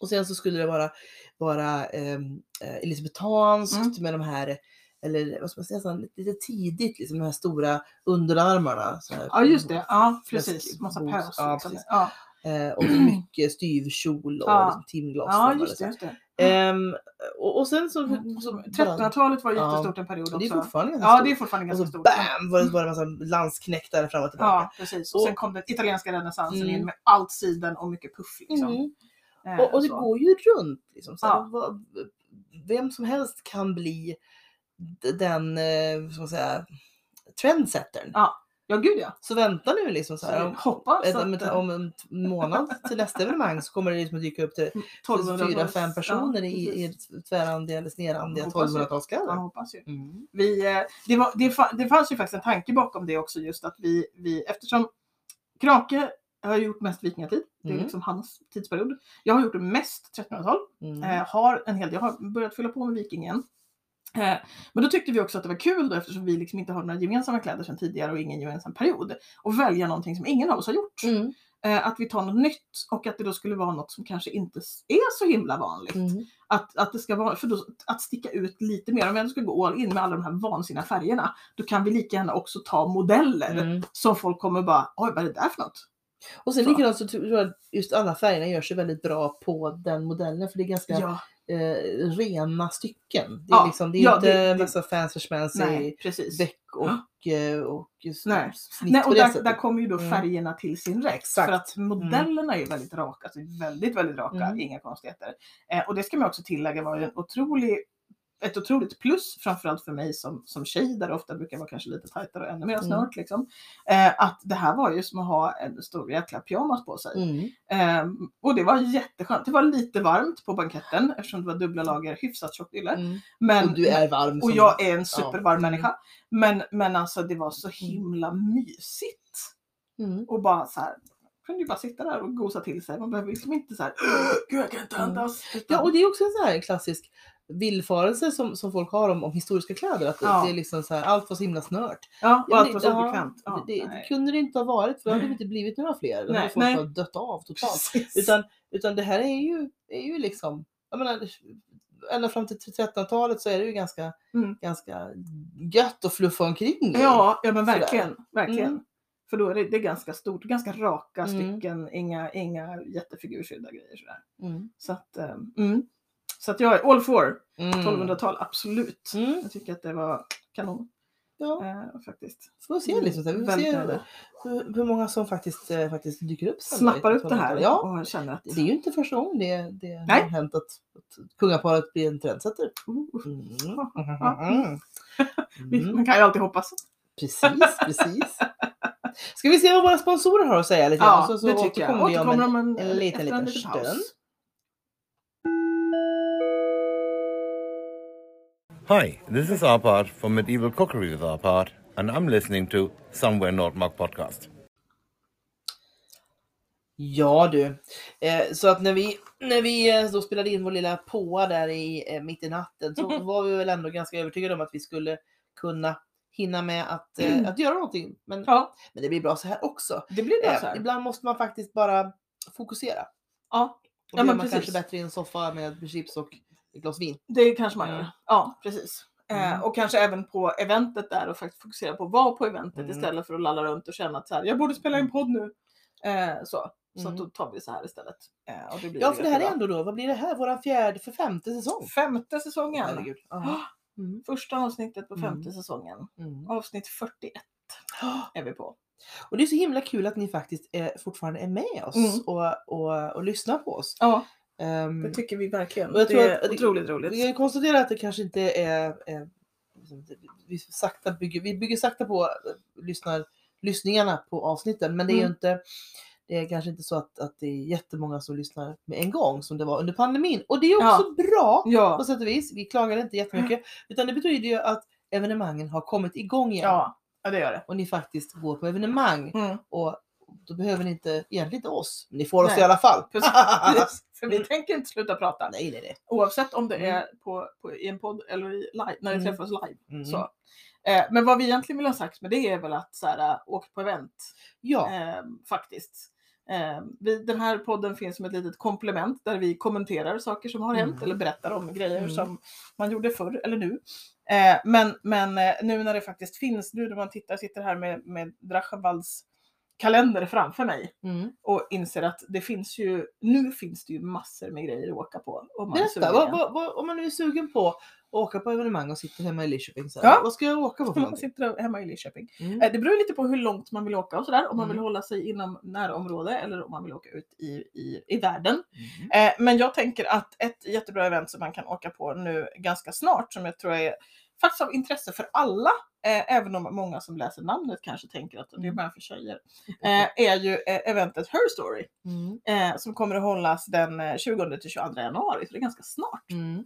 Och sen så skulle det vara, vara ehm, eh, elisabetanskt Mm. med de här, eller vad ska man säga, så lite, tidigt, liksom de här stora underarmarna. Så här, ja, just det. Ja, precis. Massa pös. ja, liksom. precis. ja. Eh, och så mycket styvkjol och Ja. liksom timglas. ja, och just det. Just det. Ehm, och, och sen så... Mm. så bara- 1300-talet var Ja. jättestort en period och det är också. fortfarande ganska Ja, stort. det är fortfarande Och ganska så stort. bam var det bara en massa landsknektar fram och tillbaka. Ja, precis. Och Och- sen kom den italienska renässansen Mm. in med allt siden och mycket puff. Liksom. Mm. Eh, Och, och det går ju runt. Liksom, så här, Ja. vem som helst kan bli den, eh, man säga, trendsettern. Ja. Ja, gud ja. Så vänta nu liksom så här, om, hoppas ett, om, om en månad till nästa evenemang så kommer det liksom dyka upp till 1200 fyra, fem personer ja, i, i tvärrandiga eller snerrandiga Jag hoppas ju. Man 1200-talskläder. hoppas ju. Mm. Vi, eh, det, var, det, det fanns ju faktiskt en tanke bakom det också just att vi, vi eftersom Krake har gjort mest vikingatid, det är Mm. liksom hans tidsperiod. Jag har gjort mest 1300-tal, Mm. eh, har en hel del, jag har börjat fylla på med viking igen. Eh, men då tyckte vi också att det var kul då, eftersom vi liksom inte har några gemensamma kläder sedan tidigare och ingen gemensam period, att välja någonting som ingen av oss har gjort. Mm. Eh, att vi tar något nytt och att det då skulle vara något som kanske inte är så himla vanligt. Mm. Att, att det ska vara, för då, att sticka ut lite mer, om vi ändå ska gå all in med alla de här vansinniga färgerna, då kan vi lika gärna också ta modeller Mm. som folk kommer bara, oj vad är det där för något? Och sen Så. likadant så tror jag att just alla färgerna gör sig väldigt bra på den modellen för det är ganska Ja, eh, rena stycken. Det är, Ja, liksom, det är ja, inte det- det- massa fancy schmancy väck och, eh, och s- Nej. snitt Nej, och där, sättet. där kommer ju då Mm. färgerna till sin rätt. För att modellerna är ju väldigt raka, alltså väldigt, väldigt raka, Mm. inga konstigheter. Eh, och det ska man också tillägga var en otrolig ett otroligt plus, framförallt för mig som, som tjej där det ofta brukar vara kanske lite tajtare och ännu mer Mm. snört. Liksom. Eh, att det här var ju som att ha en stor jäkla pyjamas på sig. Mm. Ehm, och det var jätteskönt. Det var lite varmt på banketten eftersom det var dubbla lager hyfsat tjockt ylle. Mm. Men, Och du är varm. och jag är en supervarm Ja. människa. Men, men alltså det var så himla mysigt. Mm. Och bara så här, kunde ju bara sitta där och gosa till sig. Man behöver liksom inte så här, "Åh, gud jag kan inte Mm. andas. Ja, Utan- och det är också en sån här klassisk villfarelse som, som folk har om, om historiska kläder. Att det- Ja. det är liksom så här, allt var så himla snört. ja, och allt var så ja, obekvämt. Ja, det, det kunde det inte ha varit för då hade det inte blivit några fler. Då hade folk nej. dött av totalt. Precis. Utan, utan det här är ju, är ju liksom, jag menar, ända fram till 1300-talet så är det ju ganska, Mm. ganska gött att fluffa omkring. Ja, ja men Sådär. verkligen. verkligen. Mm. För då är det, det är ganska stort, ganska raka Mm. stycken, inga, inga jättefigursydda grejer sådär. Mm. Så att, mm. Så att jag är all for Mm. 1200-tal, absolut. Mm. Jag tycker att det var kanon Ja, eh, faktiskt. får se liksom. så här. Vi får se hur, hur många som faktiskt, eh, faktiskt dyker upp. Snappar upp det här 1200-talet. Ja, och känner att det är ju inte första gången det, det Nej. har hänt att, att kungaparet blir en trendsetter. Mm. Mm. man kan ju alltid hoppas. Precis, precis. [LAUGHS] Ska vi se vad våra sponsorer har att säga lite? Ja, så, så det tycker jag. återkommer vi om en, en, en liten, liten stund. Hi, this is Arpad from Medieval Cookery with Arpad, and I'm listening to Somewhere Nordmark podcast. Ja du, eh, så att när vi, när vi eh, då spelade in vår lilla påa där i, eh, mitt i natten så var vi väl ändå ganska övertygade om att vi skulle kunna hinna med att, eh, att göra någonting. Men, Ja, men det blir bra så här också. det blir bra så här. ibland måste man faktiskt bara fokusera. Ja, Och Ja, men är man kanske precis. bättre i en soffa med chips och ett glas vin. det kanske man Ja. gör. Ja, precis. Eh, Mm. och kanske även på eventet där och faktiskt fokusera på att vara på eventet Mm. istället för att lalla runt och känna att så här, jag borde spela in podd nu. Eh, så så Mm. då tar vi så här istället. Eh, och det Ja, för det här är ändå då, vad blir det här? Våran fjärde för femte säsong? Femte säsongen. Herregud. Ja. Mm. Första avsnittet på femte Mm. säsongen. Mm. Avsnitt 41 är vi på. Och det är så himla kul att ni faktiskt är, fortfarande är med oss Mm. och, och, och lyssnar på oss. Ja, Ehm, det tycker vi verkligen. och jag det tror är att- otroligt roligt. Vi kan konstatera att det kanske inte är... är liksom, vi, sakta bygger, vi bygger sakta på eh, lyssnar, lyssningarna på avsnitten men det är ju Mm. inte det är kanske inte så att, att det är jättemånga som lyssnar med en gång som det var under pandemin. Och det är också bra Ja, på sätt och vis. Vi klagar inte jättemycket. [CLEARS THROAT] Utan det betyder ju att evenemangen har kommit igång igen. ja, ja, det gör det. Och ni faktiskt går på evenemang. Mm. Och då behöver ni inte, egentligen inte oss. Men ni får oss Nej. i alla fall. Precis. [LAUGHS] [LAUGHS] För vi Mm. tänker inte sluta prata. nej, nej, nej. Oavsett om det Mm. är på, på, i en podd eller i live, när vi Mm. träffas live. Mm. Så. Eh, men vad vi egentligen vill ha sagt med det är väl att så här, äh, åk på event. Ja. Eh, faktiskt. Eh, vi, den här podden finns som ett litet komplement där vi kommenterar saker som har hänt Mm. eller berättar om grejer Mm. som man gjorde förr eller nu. Eh, men men eh, nu när det faktiskt finns, nu när man tittar, sitter här med, med Drachenwalds kalender framför mig Mm. och inser att det finns ju, nu finns det ju massor med grejer att åka på. Om man Berätta, vad, vad, vad, om man nu är sugen på att åka på evenemang och sitter hemma i Lidköping. Så här, Ja. Vad ska jag åka på för man sitter hemma i Lidköping. Mm. Eh, Det beror lite på hur långt man vill åka och sådär. Om man vill Mm. hålla sig inom närområde eller om man vill åka ut i, i, i världen. Mm. Eh, men jag tänker att ett jättebra event som man kan åka på nu ganska snart som jag tror är faktiskt av intresse för alla, eh, även om många som läser namnet kanske tänker att det är Mm. bara för tjejer, eh, är ju eh, eventet Her Story Mm. eh, som kommer att hållas den eh, 20 till 22 januari, så det är ganska snart. Mm.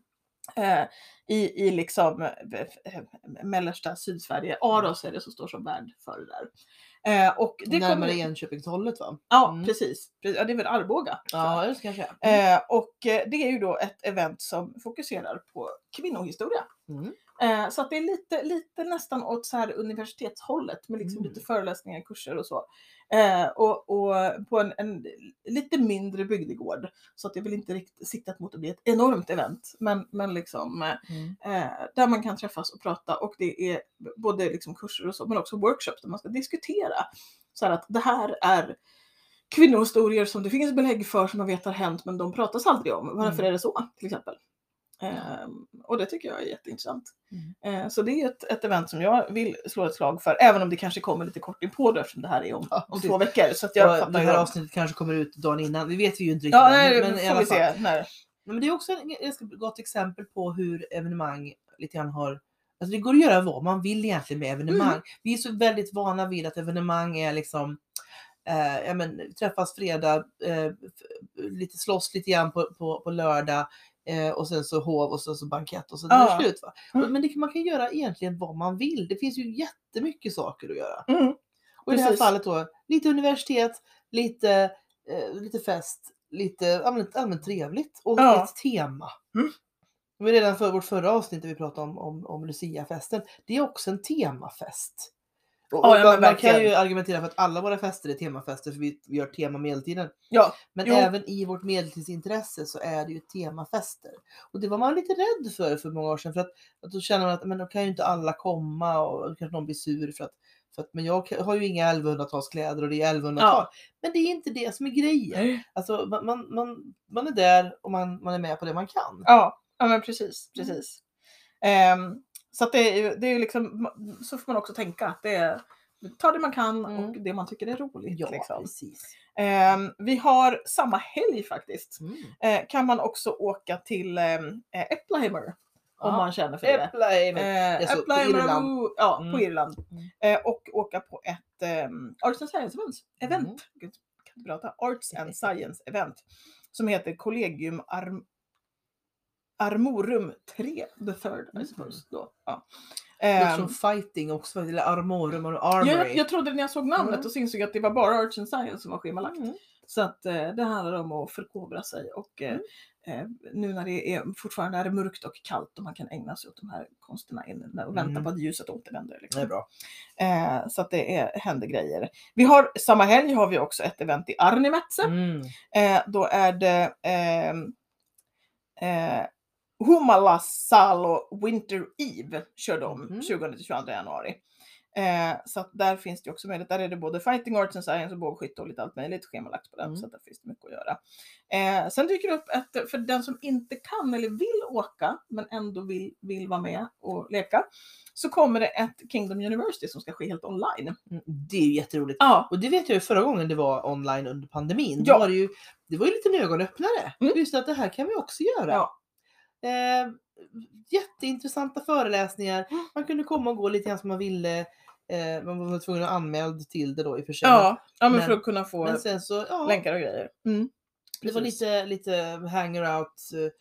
I, I liksom mellersta Sydsverige. Aros är det som står som värd för det där. Eh, och det Närmare kommer, Enköpingshållet va? Ja, Mm. precis. Ja, det är väl Arboga. Ja, det kanske är. Eh, och det är ju då ett event som fokuserar på kvinnohistoria. Mm. Eh, så att det är lite, lite nästan åt så här universitetshållet med liksom Mm. lite föreläsningar, kurser och så. Eh, och, och på en, en lite mindre bygdegård. Så att det är väl inte riktigt siktat mot att bli ett enormt event. Men, men liksom Mm. eh, där man kan träffas och prata och det är både liksom kurser och så men också workshops där man ska diskutera. Så här att det här är kvinnohistorier som det finns belägg för som man vet har hänt men de pratas aldrig om. Varför Mm. är det så till exempel? Ehm, och det tycker jag är jätteintressant. Mm. Eh, så det är ett, ett event som jag vill slå ett slag för även om det kanske kommer lite kort in på det eftersom det här är om, Ja, om två veckor. Så att jag Och det här avsnittet kanske kommer ut dagen innan. Det vet vi ju inte riktigt. Ja, nej, men men får vi se. När. Men det är också ett ganska gott exempel på hur evenemang lite grann har Alltså det går att göra vad man vill egentligen med evenemang. Mm. Vi är så väldigt vana vid att evenemang är liksom eh, ja, men, träffas fredag, eh, lite slåss lite grann på, på, på lördag eh, och sen så hov och sen så bankett och så är det Ja. slut. Va? Mm. Men det, man kan göra egentligen vad man vill. Det finns ju jättemycket saker att göra. Mm. Och i det här Precis. fallet då lite universitet, lite, eh, lite fest, lite allmänt, allmänt trevligt och Ja. ett tema. Mm. Var redan för vårt förra avsnitt där vi pratade om, om, om Luciafesten. Det är också en temafest. Och, och ja, man, man kan ju argumentera för att alla våra fester är temafester för vi, vi gör tema medeltiden. Ja, Men Jo. även i vårt medeltidsintresse så är det ju temafester. Och det var man lite rädd för för många år sedan. För att, att då känner man att men då kan ju inte alla komma och kanske någon blir sur för att, för att men jag har ju inga 1100-talskläder och det är 1100-tal. Ja. Men det är inte det som är grejen. Alltså man, man, man, man är där och man, man är med på det man kan. Ja, ja men precis. Mm. precis. Så att det är det är liksom, så får man också tänka att det är ta det man kan Mm. och det man tycker är roligt. Ja, liksom. precis. Ehm, vi har samma helg faktiskt. Mm. Eh, kan man också åka till ehm, eh, Äppleheimer om man känner för det. Äppleheimer. Eh, på Irland. ja, på Mm. Irland. Mm. Eh, och åka på ett ehm, Arts and Science event, event. Mm. Gud, kan inte prata. Arts and [LAUGHS] Science event som heter Collegium Arm Armorum 3, the third I Mm. suppose. Då. Ja. Det låter Ehm, som fighting också, eller armorum och armory. jag, jag trodde när jag såg namnet Mm. och så insåg jag att det var bara Arts and Science som var schemalagt. Mm. Så att eh, det handlar om att förkovra sig och eh, eh, nu när det är fortfarande är mörkt och kallt och man kan ägna sig åt de här konsterna och vänta Mm. på att ljuset återvänder. Det Liksom. är bra. Eh, så att det är, händer grejer. Vi har, samma helg har vi också ett event i Arnimätse. Mm. Eh, då är det ehm, eh, Humala Salo Winter Eve kör de Mhm. 20-22 januari. Eh, så att där finns det också möjlighet. Där är det både fighting arts and science och bågskytte och lite allt möjligt schemalagt på den. Mm. Så där finns det mycket att göra. Eh, sen dyker det upp ett, för den som inte kan eller vill åka men ändå vill, vill vara med och leka. Så kommer det ett Kingdom University som ska ske helt online. Mm, Det är ju jätteroligt. Ja, Och det vet jag ju förra gången det var online under pandemin. Ja. Då var det, ju, det var ju lite en ögonöppnare. Mm. Just att det här kan vi också göra. Ja. Eh, jätteintressanta föreläsningar. Mm. Man kunde komma och gå lite grann som man ville. Eh, man var tvungen att anmäla till det då i och för sig. ja, ja men, Men- för att kunna få så, ja, länkar och grejer. Mm. det var lite, lite hangout. eh,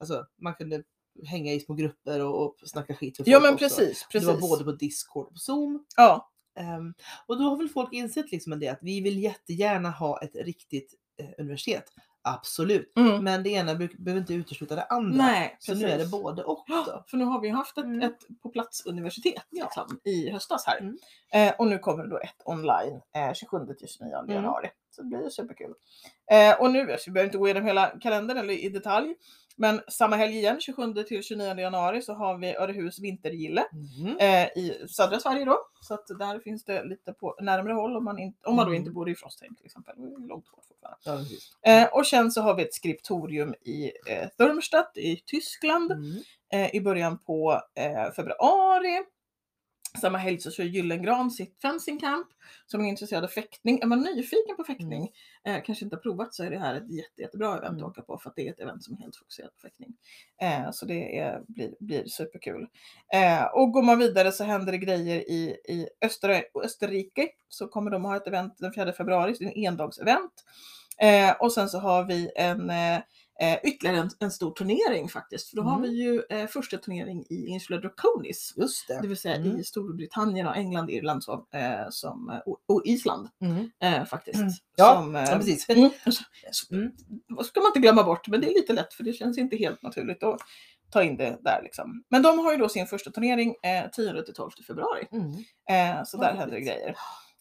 Alltså man kunde hänga i små grupper och, och snacka skit Ja folk men också. precis, precis. Det var både på Discord och på Zoom. Ja, Ehm, och då har väl folk insett liksom det att vi vill jättegärna ha ett riktigt eh, universitet. Absolut. mm. Men det ena be- behöver inte utesluta det andra. nej så nu är det både och. Då. För nu har vi haft ett, Mm. ett på plats universitet Ja. liksom, i höstas här. Mm. Eh, och nu kommer det då ett online eh, 27 till 29 Mm. januari. Så det blir superkul. Eh, och nu, så vi behöver inte gå igenom hela kalendern eller i detalj. Men samma helg igen, 27 till 29 januari, så har vi Örehus vintergille Mm. eh, i södra Sverige då. Så att där finns det lite på närmare håll om man, inte, om man då Mm. inte bor i Frostheim till exempel. Långt bort fortfarande. Precis. Eh, och sen så har vi ett skriptorium i eh, Thurmstadt i Tyskland Mm. eh, i början på eh, februari. Samma helg så kör Gyllengran sitt fencing camp. Så om man är intresserad av fäktning, är man nyfiken på fäktning, eh, kanske inte har provat så är det här ett jätte, jättebra event Mm. att åka på för att det är ett event som är helt fokuserat på fäktning. Eh, så det är, blir, blir superkul. Eh, och går man vidare så händer det grejer i, i Öster, Österrike. Så kommer de ha ett event den 4 februari, så det är en endagsevent. Eh, och sen så har vi en eh, eh, ytterligare en, en stor turnering faktiskt. För då har Mm. vi ju eh, första turnering i Insula Draconis. Just det. Det vill säga Mm. i Storbritannien och England, Irland så, eh, som, eh, och, och Island Mm. eh, faktiskt. Mm. Ja, som, eh, ja, precis. Mm, så- Mm. vad ska man inte glömma bort, men det är lite lätt för det känns inte helt naturligt att ta in det där liksom. Men de har ju då sin första turnering eh, 10 till 12 februari. Mm. Eh, så där händer det grejer.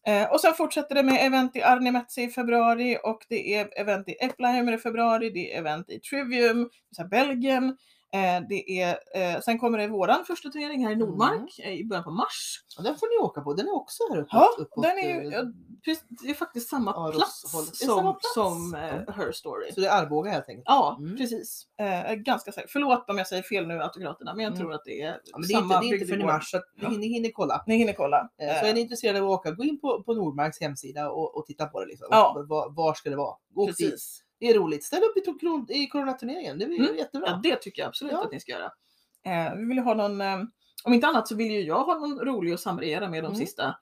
Eh, och sen fortsätter det med event i Arnimetsi i februari och det är event i Eppleheimer i februari, det är event i Trivium, så här Belgien. Eh, det är, eh, sen kommer det våran första turnering här i Nordmark eh, i början på mars. Och den får ni åka på. Den är också här uppe. Ja, uppåt, den är ju, eh, ja, precis, det är faktiskt samma Aros plats som, samma plats. som eh, Ja. Her Story. Så det är Arboga helt enkelt. Ja, Mm. precis. Eh, ganska säker. Förlåt om jag säger fel nu, autokraterna, men jag Mm. tror att det är Ja, men det är samma inte, det är inte förrän i mars så att ni, Ja. ni hinner kolla. Ni hinner kolla. Så är ni intresserade av att åka, gå in på, på Nordmarks hemsida och, och titta på det. Liksom. Ja. Var, var ska det vara? Dit. Precis. Det är roligt. Ställ upp i, i coronaturneringen. Det blir Mm. jättebra. Ja, det tycker jag absolut Ja. att ni ska göra. Eh, vi vill ha någon, eh, om inte annat så vill ju jag ha någon rolig att samregera med de Mm. sista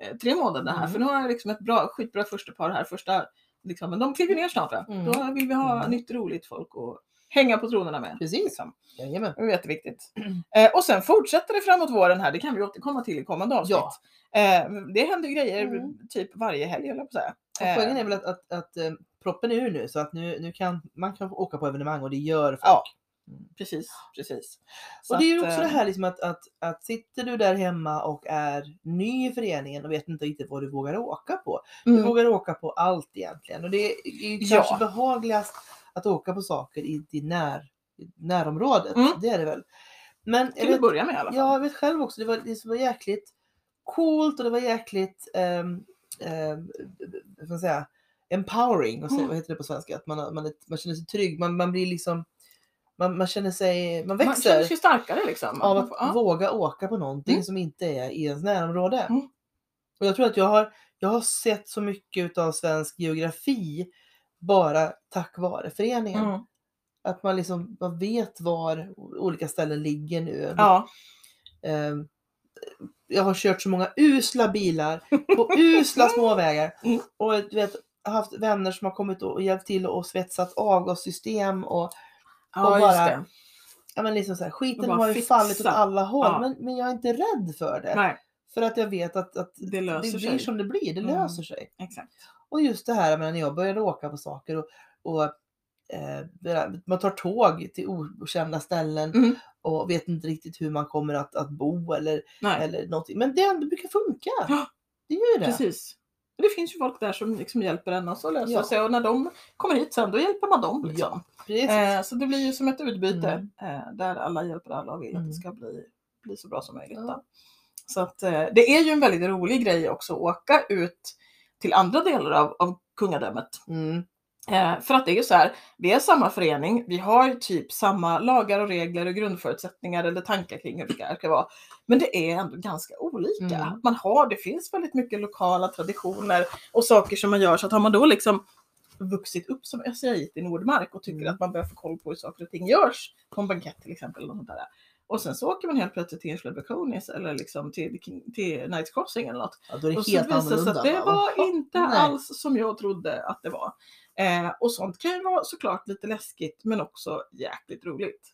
eh, tre månaderna här. Mm. För nu har jag liksom ett bra, skitbra första par här. Första, liksom, men de kliver ner snart. Mm. Då vill vi ha Mm. nytt roligt folk att hänga på tronerna med. Precis. Liksom. Jajamän. Det är jätteviktigt. Eh, och sen fortsätter det framåt våren här. Det kan vi återkomma till i kommande avsnitt. Ja. Eh, det händer grejer Mm. typ varje helg jag på att säga. Och poängen Eh, är väl att, att, att eh, proppen är ur nu så att nu, nu kan man kan åka på evenemang och det gör folk. Ja. Mm. Precis, precis. Så Och det är ju också eh, det här liksom att, att, att sitter du där hemma och är ny i föreningen och vet inte riktigt vad du vågar åka på. Du Mm. vågar åka på allt egentligen och det är ju Ja. kanske behagligast att åka på saker i ditt när, i närområdet. Mm. Det är det väl. Men Till att börja med i alla fall. ja, jag vet själv också, det var, det var jäkligt coolt och det var jäkligt um, vad ska man säga, empowering, och Mm. vad heter det på svenska? Att man, man, man känner sig trygg, man, man blir liksom man, man känner sig, man Man växer känner sig starkare liksom. av Man att ja. våga åka på någonting Mm. som inte är i ens närområde. Mm. Och jag tror att jag har, jag har sett så mycket av svensk geografi bara tack vare föreningen. Mm. Att man liksom man vet var olika ställen ligger nu. Ja. Ehm, jag har kört så många usla bilar [LAUGHS] på usla småvägar. Mm. Och du vet, haft vänner som har kommit och hjälpt till och svetsat avgassystem och Ja, Och bara- ja, men liksom så här, skiten har ju fixa. fallit åt alla håll. Ja. Men, men jag är inte rädd för det. Nej, För att jag vet att, att det det blir sig. som det blir, det Mm. löser sig. Exakt. Och just det här menar, när jag började åka på saker och, och eh, man tar tåg till okända ställen Mm. och vet inte riktigt hur man kommer att, att bo eller, Nej, eller någonting. Men det ändå brukar funka. Ja, det gör ju det. precis. Och Det finns ju folk där som liksom hjälper en också att lösa Ja. sig och när de kommer hit sen då hjälper man dem. Liksom. Precis. Eh, så det blir ju som ett utbyte Mm. eh, där alla hjälper alla och vill att Mm. det ska bli, bli så bra som möjligt. Ja. Så att, eh, det är ju en väldigt rolig grej också att åka ut till andra delar av, av kungadömet. Mm. Eh, för att det är ju så här, vi är samma förening, vi har typ samma lagar och regler och grundförutsättningar eller tankar kring hur det ska, vara. Men det är ändå ganska olika. Mm. Man har, det finns väldigt mycket lokala traditioner och saker som man gör. Så att har man då liksom vuxit upp som ösiait i Nordmark och tycker Mm. att man börjar få koll på hur saker och ting görs på en bankett till exempel. Eller något där. Och sen så åker man helt plötsligt till Enskilda Draconis eller liksom till, till Knights Crossing eller något. Ja, då är det Och så helt visade det sig att det va? var [LAUGHS] inte alls som jag trodde att det var. Eh, och sånt kan ju vara såklart lite läskigt men också jäkligt roligt.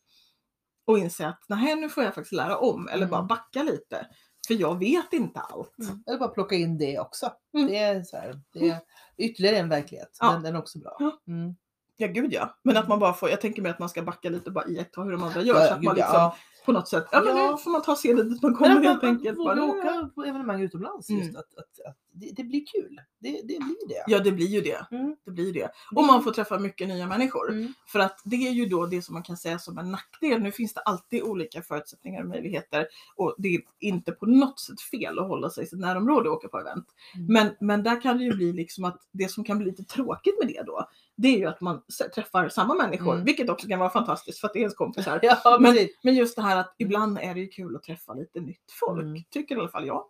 Och inse att nej, nu får jag faktiskt lära om eller Mm. bara backa lite. För jag vet inte allt. Eller bara plocka in det också. Mm. Det är så här, det är ytterligare en verklighet. Ja. Den, den är också bra. Ja. Mm. Ja gud ja. Men att man bara får, jag tänker mig att man ska backa lite och bara iaktta hur de andra gör. Ja, så att man liksom ja. På något sätt, ja men Ja. nu får man ta sig dit man Men kommer att helt man enkelt. vågar Bara, åka på evenemang utomlands. Mm. Just att, att, att det, det blir kul. Det, det blir det. Ja det blir ju det. Mm. Det blir det. Och man får träffa mycket nya människor. Mm. För att det är ju då det som man kan säga som en nackdel. Nu finns det alltid olika förutsättningar och möjligheter och det är inte på något sätt fel att hålla sig i sitt närområde och åka på event. Mm. Men, men där kan det ju bli liksom att det som kan bli lite tråkigt med det då, det är ju att man träffar samma människor, Mm. vilket också kan vara fantastiskt för att det är ens kompisar. [LAUGHS] Ja, Men, men just det här att ibland är det ju kul att träffa lite nytt folk, Mm. tycker i alla fall jag.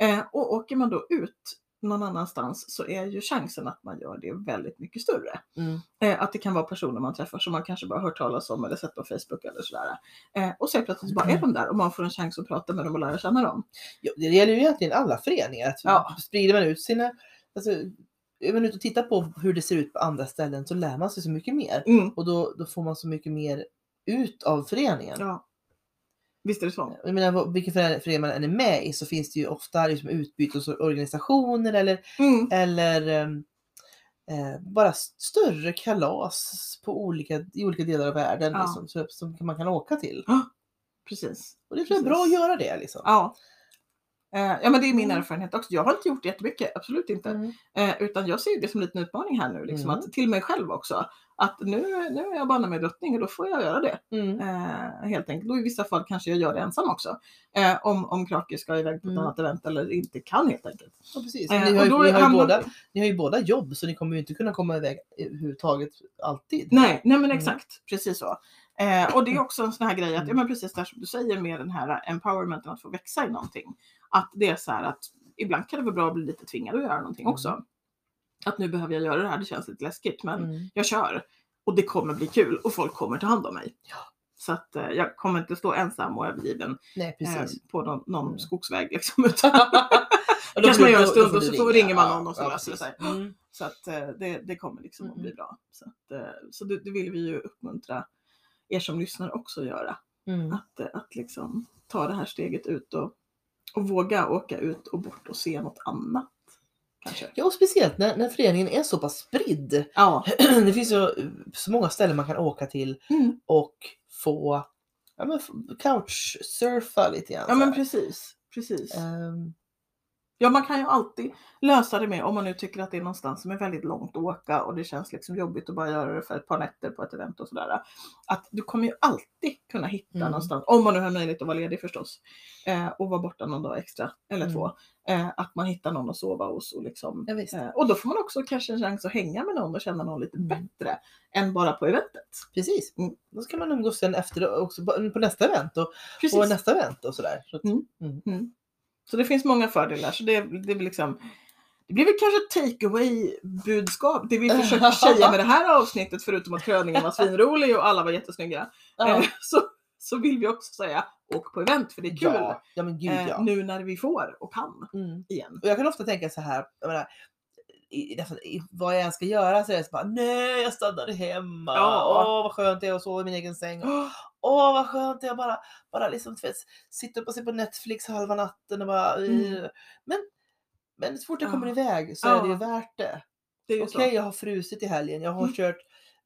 Eh, och åker man då ut någon annanstans så är ju chansen att man gör det väldigt mycket större. Mm. Eh, att det kan vara personer man träffar som man kanske bara hört talas om eller sett på Facebook eller sådär. Eh, och så plötsligt så bara är de där och man får en chans att prata med dem och lära känna dem. Ja, det gäller ju egentligen alla föreningar. Att Ja. Sprider man ut sina... Alltså, är man ute och tittar på hur det ser ut på andra ställen så lär man sig så mycket mer. Mm. Och då, då får man så mycket mer ut av föreningen. Ja. Visst är det så? Jag menar, vilken förening man än är med i så finns det ju ofta liksom utbytesorganisationer eller, Mm. eller ehm, eh, bara större kalas på olika, i olika delar av världen Ja. liksom, som man kan åka till. Precis. Och det är bra Precis. att göra det. Liksom. Ja. Eh, ja men det är min Mm. erfarenhet också. Jag har inte gjort jättemycket, absolut inte. Mm. Eh, utan jag ser det som en liten utmaning här nu, liksom, Mm. att, till mig själv också. Att nu, nu är jag banne mig drottning och då får jag göra det. Mm. Eh, helt enkelt. Och i vissa fall kanske jag gör det ensam också. Eh, om, om Krake ska iväg på ett Mm. annat event eller inte kan helt enkelt. Ja, precis. Eh, ni, har och ju, då ni, har ju hamnar- båda, ni har ju båda jobb så ni kommer ju inte kunna komma iväg överhuvudtaget alltid. Nej, nej men Mm. exakt. Precis så. Eh, och det är också en sån här grej att, ja men precis där som du säger med den här empowermenten att få växa i någonting. Att det är så här att ibland kan det vara bra att bli lite tvingad att göra någonting Mm. också. Att nu behöver jag göra det här, det känns lite läskigt men Mm. jag kör. Och det kommer bli kul och folk kommer ta hand om mig. Ja. Så att eh, jag kommer inte stå ensam och övergiven Nej, eh, på någon, någon Mm. skogsväg liksom. [LAUGHS] Utan, Och då kanske man gör en stund och så får ringer man någon och så ja, löser det sig. Mm. Så att eh, det, det kommer liksom att bli Mm. bra. Så, att, eh, så det, det vill vi ju uppmuntra er som lyssnar också göra. Mm. Att, eh, att liksom ta det här steget ut och, och våga åka ut och bort och se något annat. Kanske. Ja, och speciellt när, när föreningen är så pass spridd. Ja. [CLEARS THROAT] Det finns ju så många ställen man kan åka till Mm. och få ja, men, couchsurfa lite grann. ja men precis. precis. Ehm, Ja man kan ju alltid lösa det med om man nu tycker att det är någonstans som är väldigt långt att åka och det känns liksom jobbigt att bara göra det för ett par nätter på ett event och sådär. Att du kommer ju alltid kunna hitta Mm. någonstans, om man nu har möjlighet att vara ledig förstås, eh, och vara borta någon dag extra eller Mm. två. Eh, att man hittar någon att sova hos och liksom. Ja, eh, och då får man också kanske en chans att hänga med någon och känna någon lite Mm. bättre än bara på eventet. precis. Mm. Då ska man umgås sen efter också på nästa event och på nästa event och sådär. Så att, Mm. Så det finns många fördelar. Så det, det blir liksom det blir väl kanske ett take away budskap. Det vi försöker [LAUGHS] säga med det här avsnittet förutom att kröningen var svinrolig och alla var jättesnygga. ja. Eh, så, så vill vi också säga åk på event för det är kul. Ja, ja men gud eh, ja. Nu när vi får och kan Mm. igen. Och jag kan ofta tänka så här, menar, vad jag än ska göra så är det så bara, nej jag stannade hemma. Ja. Åh vad skönt det är att sova i min egen säng. Åh vad skönt det är att bara, bara liksom, vet, sitta upp och se på Netflix halva natten och bara, Mm. men, men så fort jag Ja. kommer iväg så Ja. är det ju värt det. Det Okej så. jag har frusit i helgen, jag har Mm. kört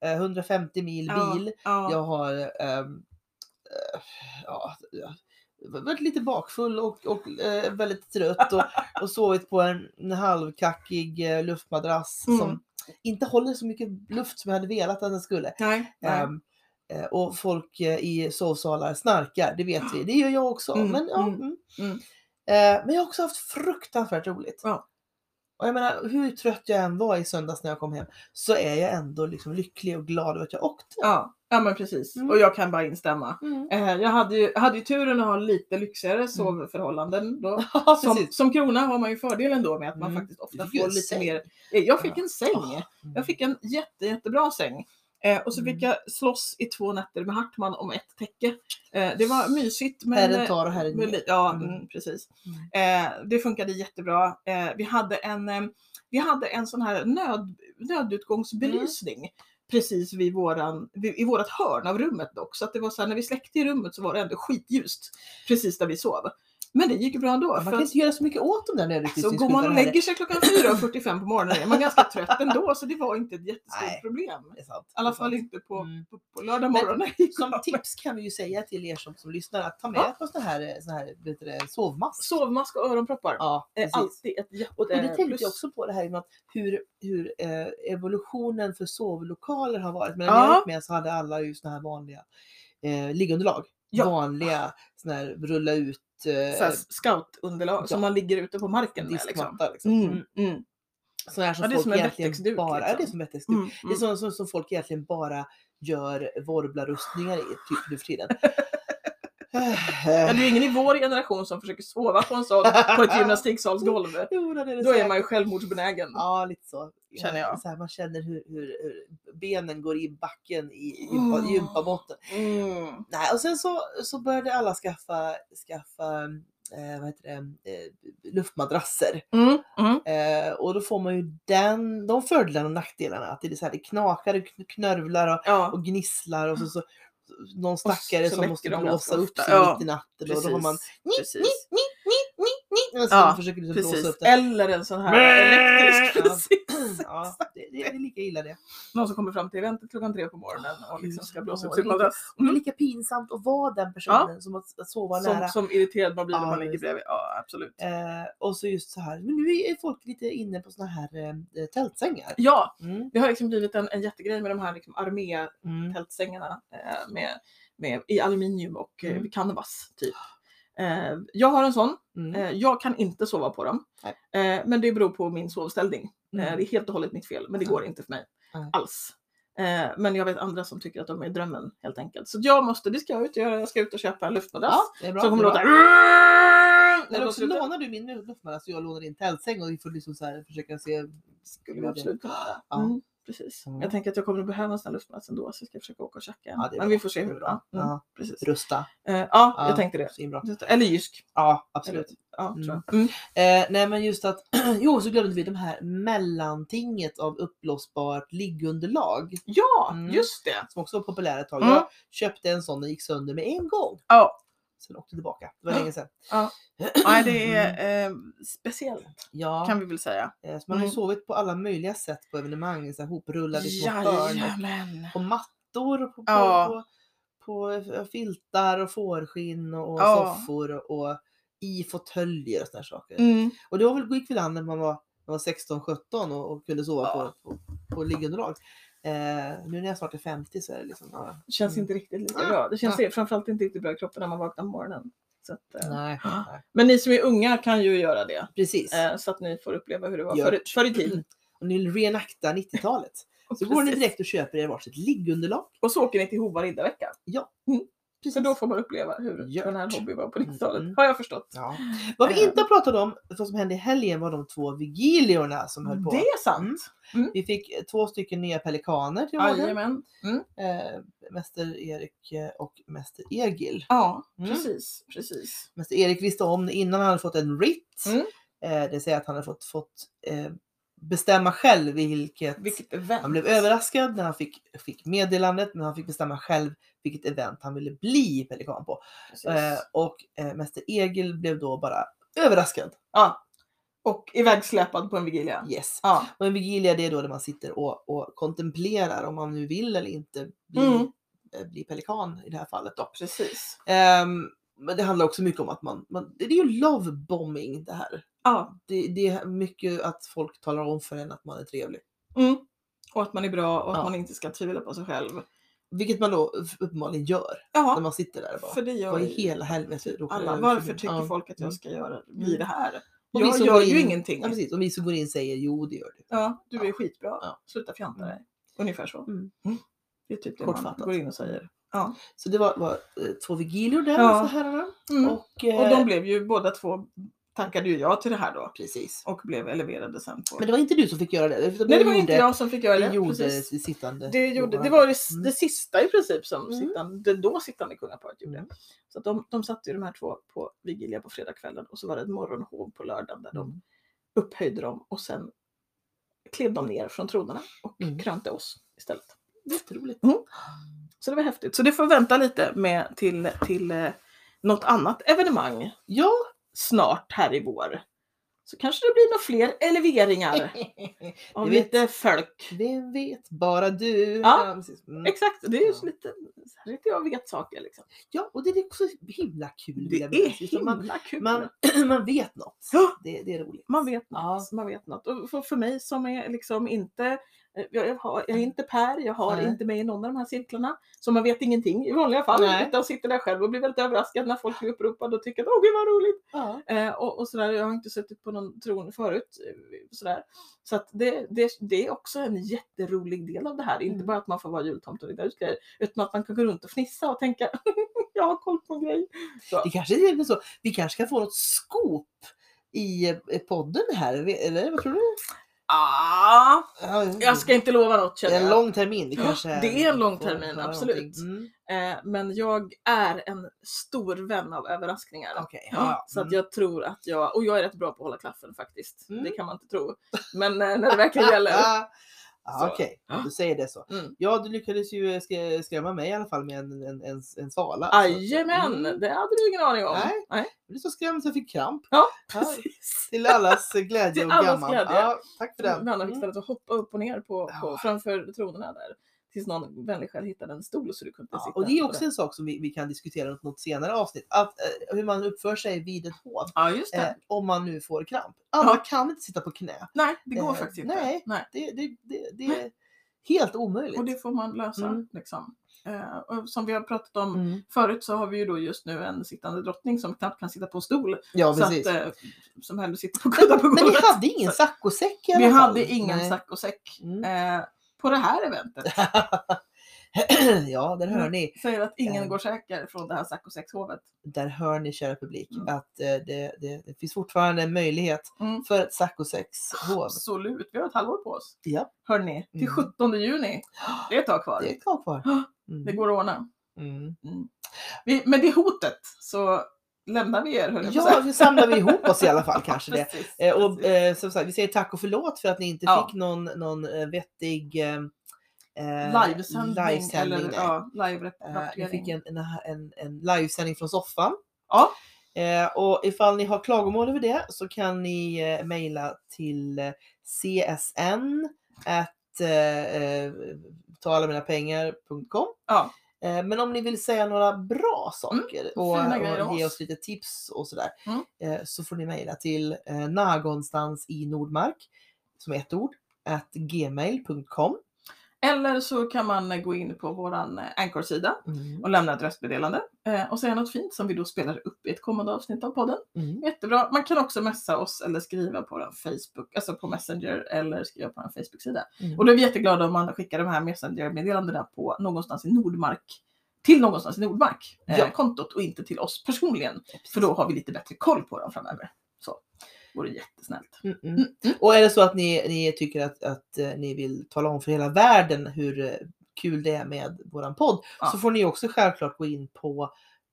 eh, 150 mil bil, Ja. jag har ehm, eh, ja, varit lite bakfull och, och eh, väldigt trött och, [LAUGHS] och sovit på en, en halvkackig eh, luftmadrass Mm. som inte håller så mycket luft som jag hade velat att den skulle. Nej. nej. Eh, och folk eh, i sovsalar snarkar, det vet vi. Det gör jag också. Mm, Men, ja, mm, mm. mm. Eh, men jag har också haft fruktansvärt roligt. Ja. Och jag menar, hur trött jag än var i söndags när jag kom hem så är jag ändå liksom lycklig och glad över att jag åkte. Ja, ja men precis. Mm. Och jag kan bara instämma. Mm. Eh, jag hade ju, hade ju turen att ha lite lyxigare sovförhållanden. Då. [LAUGHS] Ja, Som, som krona har man ju fördelen då med att man Mm. faktiskt ofta får lite säng. mer. Eh, Jag fick en säng. Mm. Jag fick en jätte, jättebra säng. Eh, och så fick Mm. jag slåss i två nätter med Hartman om ett täcke. Eh, det var mysigt. Men, Herren tar och herren ger. Ja, Mm. mm, precis. Eh, det funkade jättebra. Eh, vi, hade en, eh, vi hade en sån här nöd, nödutgångsbelysning precis vid våran, vid, i vårat hörn av rummet dock. Så att det var så här, när vi släckte i rummet så var det ändå skitljust precis där vi sov. Men det gick ju bra ändå. Man för kan inte göra så mycket åt de där så nödutgångsskyltarna går man och lägger sig klockan 4.45 på morgonen är man ganska trött ändå så det var inte ett jättestort Nej. problem. I alla fall inte på, Mm. på, på lördag Men morgon. [LAUGHS] Som tips kan vi ju säga till er som, som lyssnar att ta med Ja. på sån här, sån här det, sovmask. Sovmask och öronproppar Ja, är alltid ett jätte Och, det tänkte plus. jag också på det här med att hur, hur eh, evolutionen för sovlokaler har varit. Men när Ja. jag gick med så hade alla ju såna här vanliga eh, liggunderlag. Ja. Vanliga såna här rulla ut eh, scoutunderlag Ja. som man ligger ute på marken med. Liksom. Liksom. Mm, Mm. mm, Såna här som Ja, folk som en egentligen bara, ja, det är liksom. som Wettex-duk. mm, Det är mm. sånt som, som folk egentligen bara gör vorblarustningar i typ nu för tiden. [LAUGHS] Ja, det är ju ingen i vår generation som försöker sova på en sån på ett gymnastiksalsgolv. Jo, är Då är man ju självmordsbenägen. Ja, lite så. Känner jag. Så här, man känner hur, hur, hur benen går i backen i gympa, Mm. gympabotten. Mm. Nej, och sen så, så började alla skaffa, skaffa eh, vad heter det, eh, luftmadrasser. Mm. Mm. Eh, och då får man ju den, de fördelarna och nackdelarna. Att det, är så här, det knakar och kn- knörvlar och, Ja. och gnisslar och så, så någon stackare som måste blåsa ganska upp sig Ja, mitt i natten och då har man precis. och så Ja, försöker du blåsa Precis. upp det. Eller en sån här elektrisk [LAUGHS] Ja. precis. Ja, det, det är lika illa det. Någon som kommer fram till eventet klockan tre på morgonen och liksom ska blåsa upp Ja, sin det är lika- madrass. och det är Mm. lika pinsamt att vara den personen som att, att sova nära. Som, som irriterad man blir när Ja, man ligger bredvid. Ja, absolut. Eh, och så just så här, men nu är folk lite inne på såna här eh, tältsängar. Ja, Mm. det har liksom blivit en, en jättegrej med de här liksom Mm. armé-tältsängarna eh, med, med, i aluminium och eh, Mm. canvas typ. Eh, jag har en sån. Mm. Eh, jag kan inte sova på dem. Eh, men det beror på min sovställning. Mm. det är helt och hållet mitt fel, men det går inte för mig alls. Men jag vet andra som tycker att de är drömmen helt enkelt. Så jag måste, det ska jag ut och göra. Jag ska ut och köpa en luftmadrass. Ja, bra. som kommer låta... [LAUGHS] Eller också lånar du min luftmadrass och jag lånar din tältsäng och vi får liksom så här försöka se. skulle vi absolut kunna. Ja. Mm, precis. Mm. Jag tänker att jag kommer att behöva en sån här luftmadrass ändå så jag ska försöka åka och tjacka. Ja, det Men bra. vi får se hur det går. Mm, Ja. precis. Rusta. Eh, ja, Ja, jag tänkte det. Eller Jysk. Ja, absolut. Ja, Mm. Mm. Eh, nej men just att, [CLEARS THROAT] jo så glömde vi de här mellantinget av uppblåsbart liggunderlag. Ja, Mm. just det. Som också var populära ett tag. Mm. Jag köpte en sån och gick sönder med en gång. Ja, Sen åkte tillbaka. Det var Ja. länge sedan. [CLEARS THROAT] nej, det är eh, speciellt Ja, kan vi väl säga. eh, så man har ju Mm. sovit på alla möjliga sätt på evenemang. Så här, hoprullade små hörn. På mattor, på, på, Ja. på, på eh, filtar och fårskinn och, Ja. soffor och, i fåtöljer och sådana saker. Mm. Och det var väl, gick väl an när man var, man var 16-17 och, och kunde sova Ja. på, på, på liggunderlag. Eh, nu när jag snart är 50 så är det liksom... Ja. Det känns Mm. inte riktigt lika Ah, bra. Det känns ah. framförallt inte riktigt bra i kroppen när man vaknar på morgonen. Så att, eh, Nej, nej. Men ni som är unga kan ju göra det. Precis. Eh, så att ni får uppleva hur det var förr, förr i tiden. Och ni vill reenacta 90-talet. [LAUGHS] Så går ni direkt och köper er varsitt liggunderlag. Och så åker ni till Hova riddarvecka. Precis. För då får man uppleva hur Gjort. den här hobbyn var på 90-talet. Mm. Har jag förstått. Ja. Vad vi inte har pratat om, vad som hände i helgen var de två vigiliorna som höll på. Det är sant. Vi fick två stycken nya pelikaner till. Jajamän. Mm. Eh, Mäster Erik eh, och Mäster Egil. Ja, Mm. precis. precis. Mäster Erik visste om det innan han hade fått en writ. Mm. Eh, det vill säga att han hade fått, fått eh, bestämma själv vilket... Vilket event. Han blev överraskad när han fick, fick meddelandet men han fick bestämma själv vilket event han ville bli pelikan på. Eh, och eh, Mäster Egil blev då bara överraskad. Ja. Och ivägsläpad på en vigilia. Yes. Ja. Och en vigilia det är då där man sitter och, och kontemplerar om man nu vill eller inte bli, Mm. eh, bli pelikan i det här fallet. Då. Precis. Ehm, men det handlar också mycket om att man, man det är ju love bombing det här. Ja. Det, det är mycket att folk talar om för en att man är trevlig. Mm. Och att man är bra och att Ja. man inte ska tvivla på sig själv. Vilket man då uppenbarligen gör när Ja, man sitter där och bara, för det gör vad i hela helvete alla. Varför för nu?" tycker Ja. folk att jag Mm. ska göra, bli det här? Och Jag gör ju in- ingenting. Ja, precis. Och vi som går in säger jo det gör du. Ja, du är Ja. skitbra. Ja. Sluta fjanta Mm. dig. Ungefär så. Mm. Det är typ det man Kortfattat. går in och säger. Ja. Så det var, var eh, två vigilior där Ja. för herrarna. Mm. Och, Och eh, de blev ju båda två tackade ju ja till det här då. Precis. Och blev eleverade sen på. Men det var inte du som fick göra det? Nej det var inte jag som fick göra det. Det gjorde Precis. det sittande. Det, gjorde, det var det, Mm. det sista i princip som Mm. sittande, det då sittande kungaparet gjorde. Mm. Så att de, de satte ju de här två på vigilia på fredagskvällen och så var det ett morgonhov på lördagen där de Mm. upphöjde dem och sen klev de ner från tronerna och Mm. krönte oss istället. Jätteroligt. Så det var häftigt. Så det får vänta lite med till, till eh, något annat evenemang Ja, snart här i vår. Så kanske det blir några fler eleveringar [LAUGHS] av vet- lite folk. det vet bara du. Ja. Mm. Exakt, det är ju Ja. lite, så här lite jag vet saker liksom. ja, och det är också himla kul. Det är att man, himla kul. man, [CLEARS THROAT] man vet något. Ja. Det, det är roligt. Man vet Ja. något. Man vet något. Och för, för mig som är liksom inte jag, jag, har, jag är inte Per, jag har Nej. inte med i någon av de här cirklarna. Så man vet ingenting i vanliga fall. Nej. Utan sitter där själv och blir väldigt överraskad när folk blir uppropade och tycker att åh gud vad roligt. Ja. Eh, och, och sådär, jag har inte suttit på någon tron förut. eh, Sådär. Så att det, det, det är också en jätterolig del av det här. Inte Mm. bara att man får vara jultomte och reda ut grejer. Utan att man kan gå runt och fnissa och tänka [LAUGHS] jag har koll på en grej. Så. Det kanske är så. Vi kanske kan få något scoop i eh, podden här. Eller vad tror du? Ah, Ja, jag ska inte lova något Det känner är en jag. lång termin. Det, kanske det är en lång termin, absolut. Mm. Eh, men jag är en stor vän av överraskningar. Okej, Ja, ja, Så att mm. jag tror att jag, och jag är rätt bra på att hålla klaffen faktiskt. Mm. Det kan man inte tro. Men eh, när det verkligen [LAUGHS] gäller. Ja. Okej, du säger det så. Mm. Ja, du lyckades ju skrä- skrämma mig i alla fall med en, en, en, en svala. Jajamän, Mm. det hade du ingen aning om. Nej. Nej. Jag blev så skrämd så jag fick kramp. Ja, Ja, precis. Till allas [LAUGHS] glädje Till och gammal. glädje. Ja, tack för den. Men Anna fick Mm. istället att hoppa upp och ner på, på, Ja. framför tronerna där. Tills någon vänlig själ hittade en stol så du kunde Ja, sitta och det är också en sak som vi, vi kan diskutera i något senare avsnitt. Att, eh, hur man uppför sig vid ett hov. Ja. Eh, om man nu får kramp. Alla Ja. kan inte sitta på knä. nej, det går eh, faktiskt inte. nej. nej. Det, det, det, det är helt omöjligt. Och det får man lösa. Mm. Liksom. Och som vi har pratat om Mm. förut så har vi ju då just nu en sittande drottning som knappt kan sitta på stol. Ja, så att, eh, som hellre sitter på kuddar på Men ni golvet. hade ingen saccosäck i alla Vi fall? hade ingen Nej. sack och säck Mm. eh, på det här eventet. [LAUGHS] ja, där hör ni. Säger att ingen Eh. går säker från det här säckshovet. Där hör ni kära publik Mm. att eh, det, det, det finns fortfarande en möjlighet Mm. för ett saccosäckshov. Absolut, vi har ett halvår på oss. Ja, Hörni, till Mm. 17 juni. [GASPS] Det är ett tag kvar. det är ett tag kvar. [GASPS] Mm. Det går att ordna. Mm. Vi, med det hotet så lämnar vi er. höll Ja, nu samlar vi ihop oss i alla fall [LAUGHS] kanske det. Precis, Eh, och eh, som sagt, vi säger tack och förlåt för att ni inte Ja. fick någon, någon eh, vettig eh, eh, livesändning livesändning, eller ja, Eh, live-rapportering. vi fick en, en, en, en livesändning från soffan. Ja. Eh, och ifall ni har klagomål över det så kan ni eh, mejla till eh, csn at eh, eh, taalaminapengar.com. Ja. Eh, men om ni vill säga några bra saker och, Mm, om och ge oss. lite tips och sådär Mm. eh, så får ni mejla till eh, någonstans i Nordmark som är ett ord at gmail.com. Eller så kan man eh, gå in på våran eh, Anchor-sida Mm. och lämna ett röstmeddelande eh, och säga något fint som vi då spelar upp i ett kommande avsnitt av podden. Mm. Jättebra. Man kan också messa oss eller skriva på vår Facebook, alltså på Messenger eller skriva på en Facebook-sida. Mm. Och då är vi jätteglada om man skickar de här Messenger-meddelandena på någonstans i Nordmark till någonstans i Nordmark, eh, Ja. kontot och inte till oss personligen. För då har vi lite bättre koll på dem framöver. Vore jättesnällt. Mm, mm. Mm, mm. Och är det så att ni, ni tycker att, att eh, ni vill tala om för hela världen hur eh, kul det är med våran podd Ja. så får ni också självklart gå in på,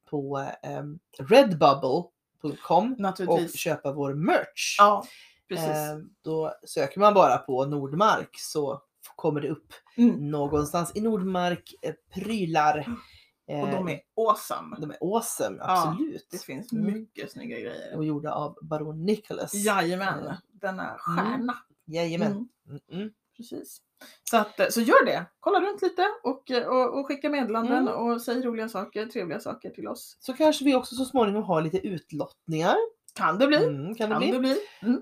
på um, redbubble.com och köpa vår merch. Ja, precis. Eh, då söker man bara på Nordmark så kommer det upp Mm. någonstans i Nordmark eh, prylar. Och de Eh, är awesome. de är awesome, Ja, absolut. Det finns Mm. mycket snygga grejer. Och gjorda av Baron Nicholas. Jajamän, Eh, denna stjärna. Jajamän. Mm. Mm, mm. Precis. Så, att, eh, så gör det. Kolla runt lite och, och, och skicka meddelanden Mm. och säg roliga saker, trevliga saker till oss. Så kanske vi också så småningom har lite utlottningar. Kan det bli. Mm, kan det Kan bli. det bli. Mm.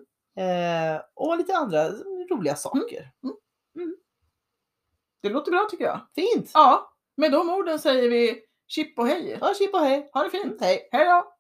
Eh, och lite andra roliga saker. Det låter bra tycker jag. Fint! Ja, med de orden säger vi chip och hej. Ja, chip och hej! Ha det fint. Hej! Hej då!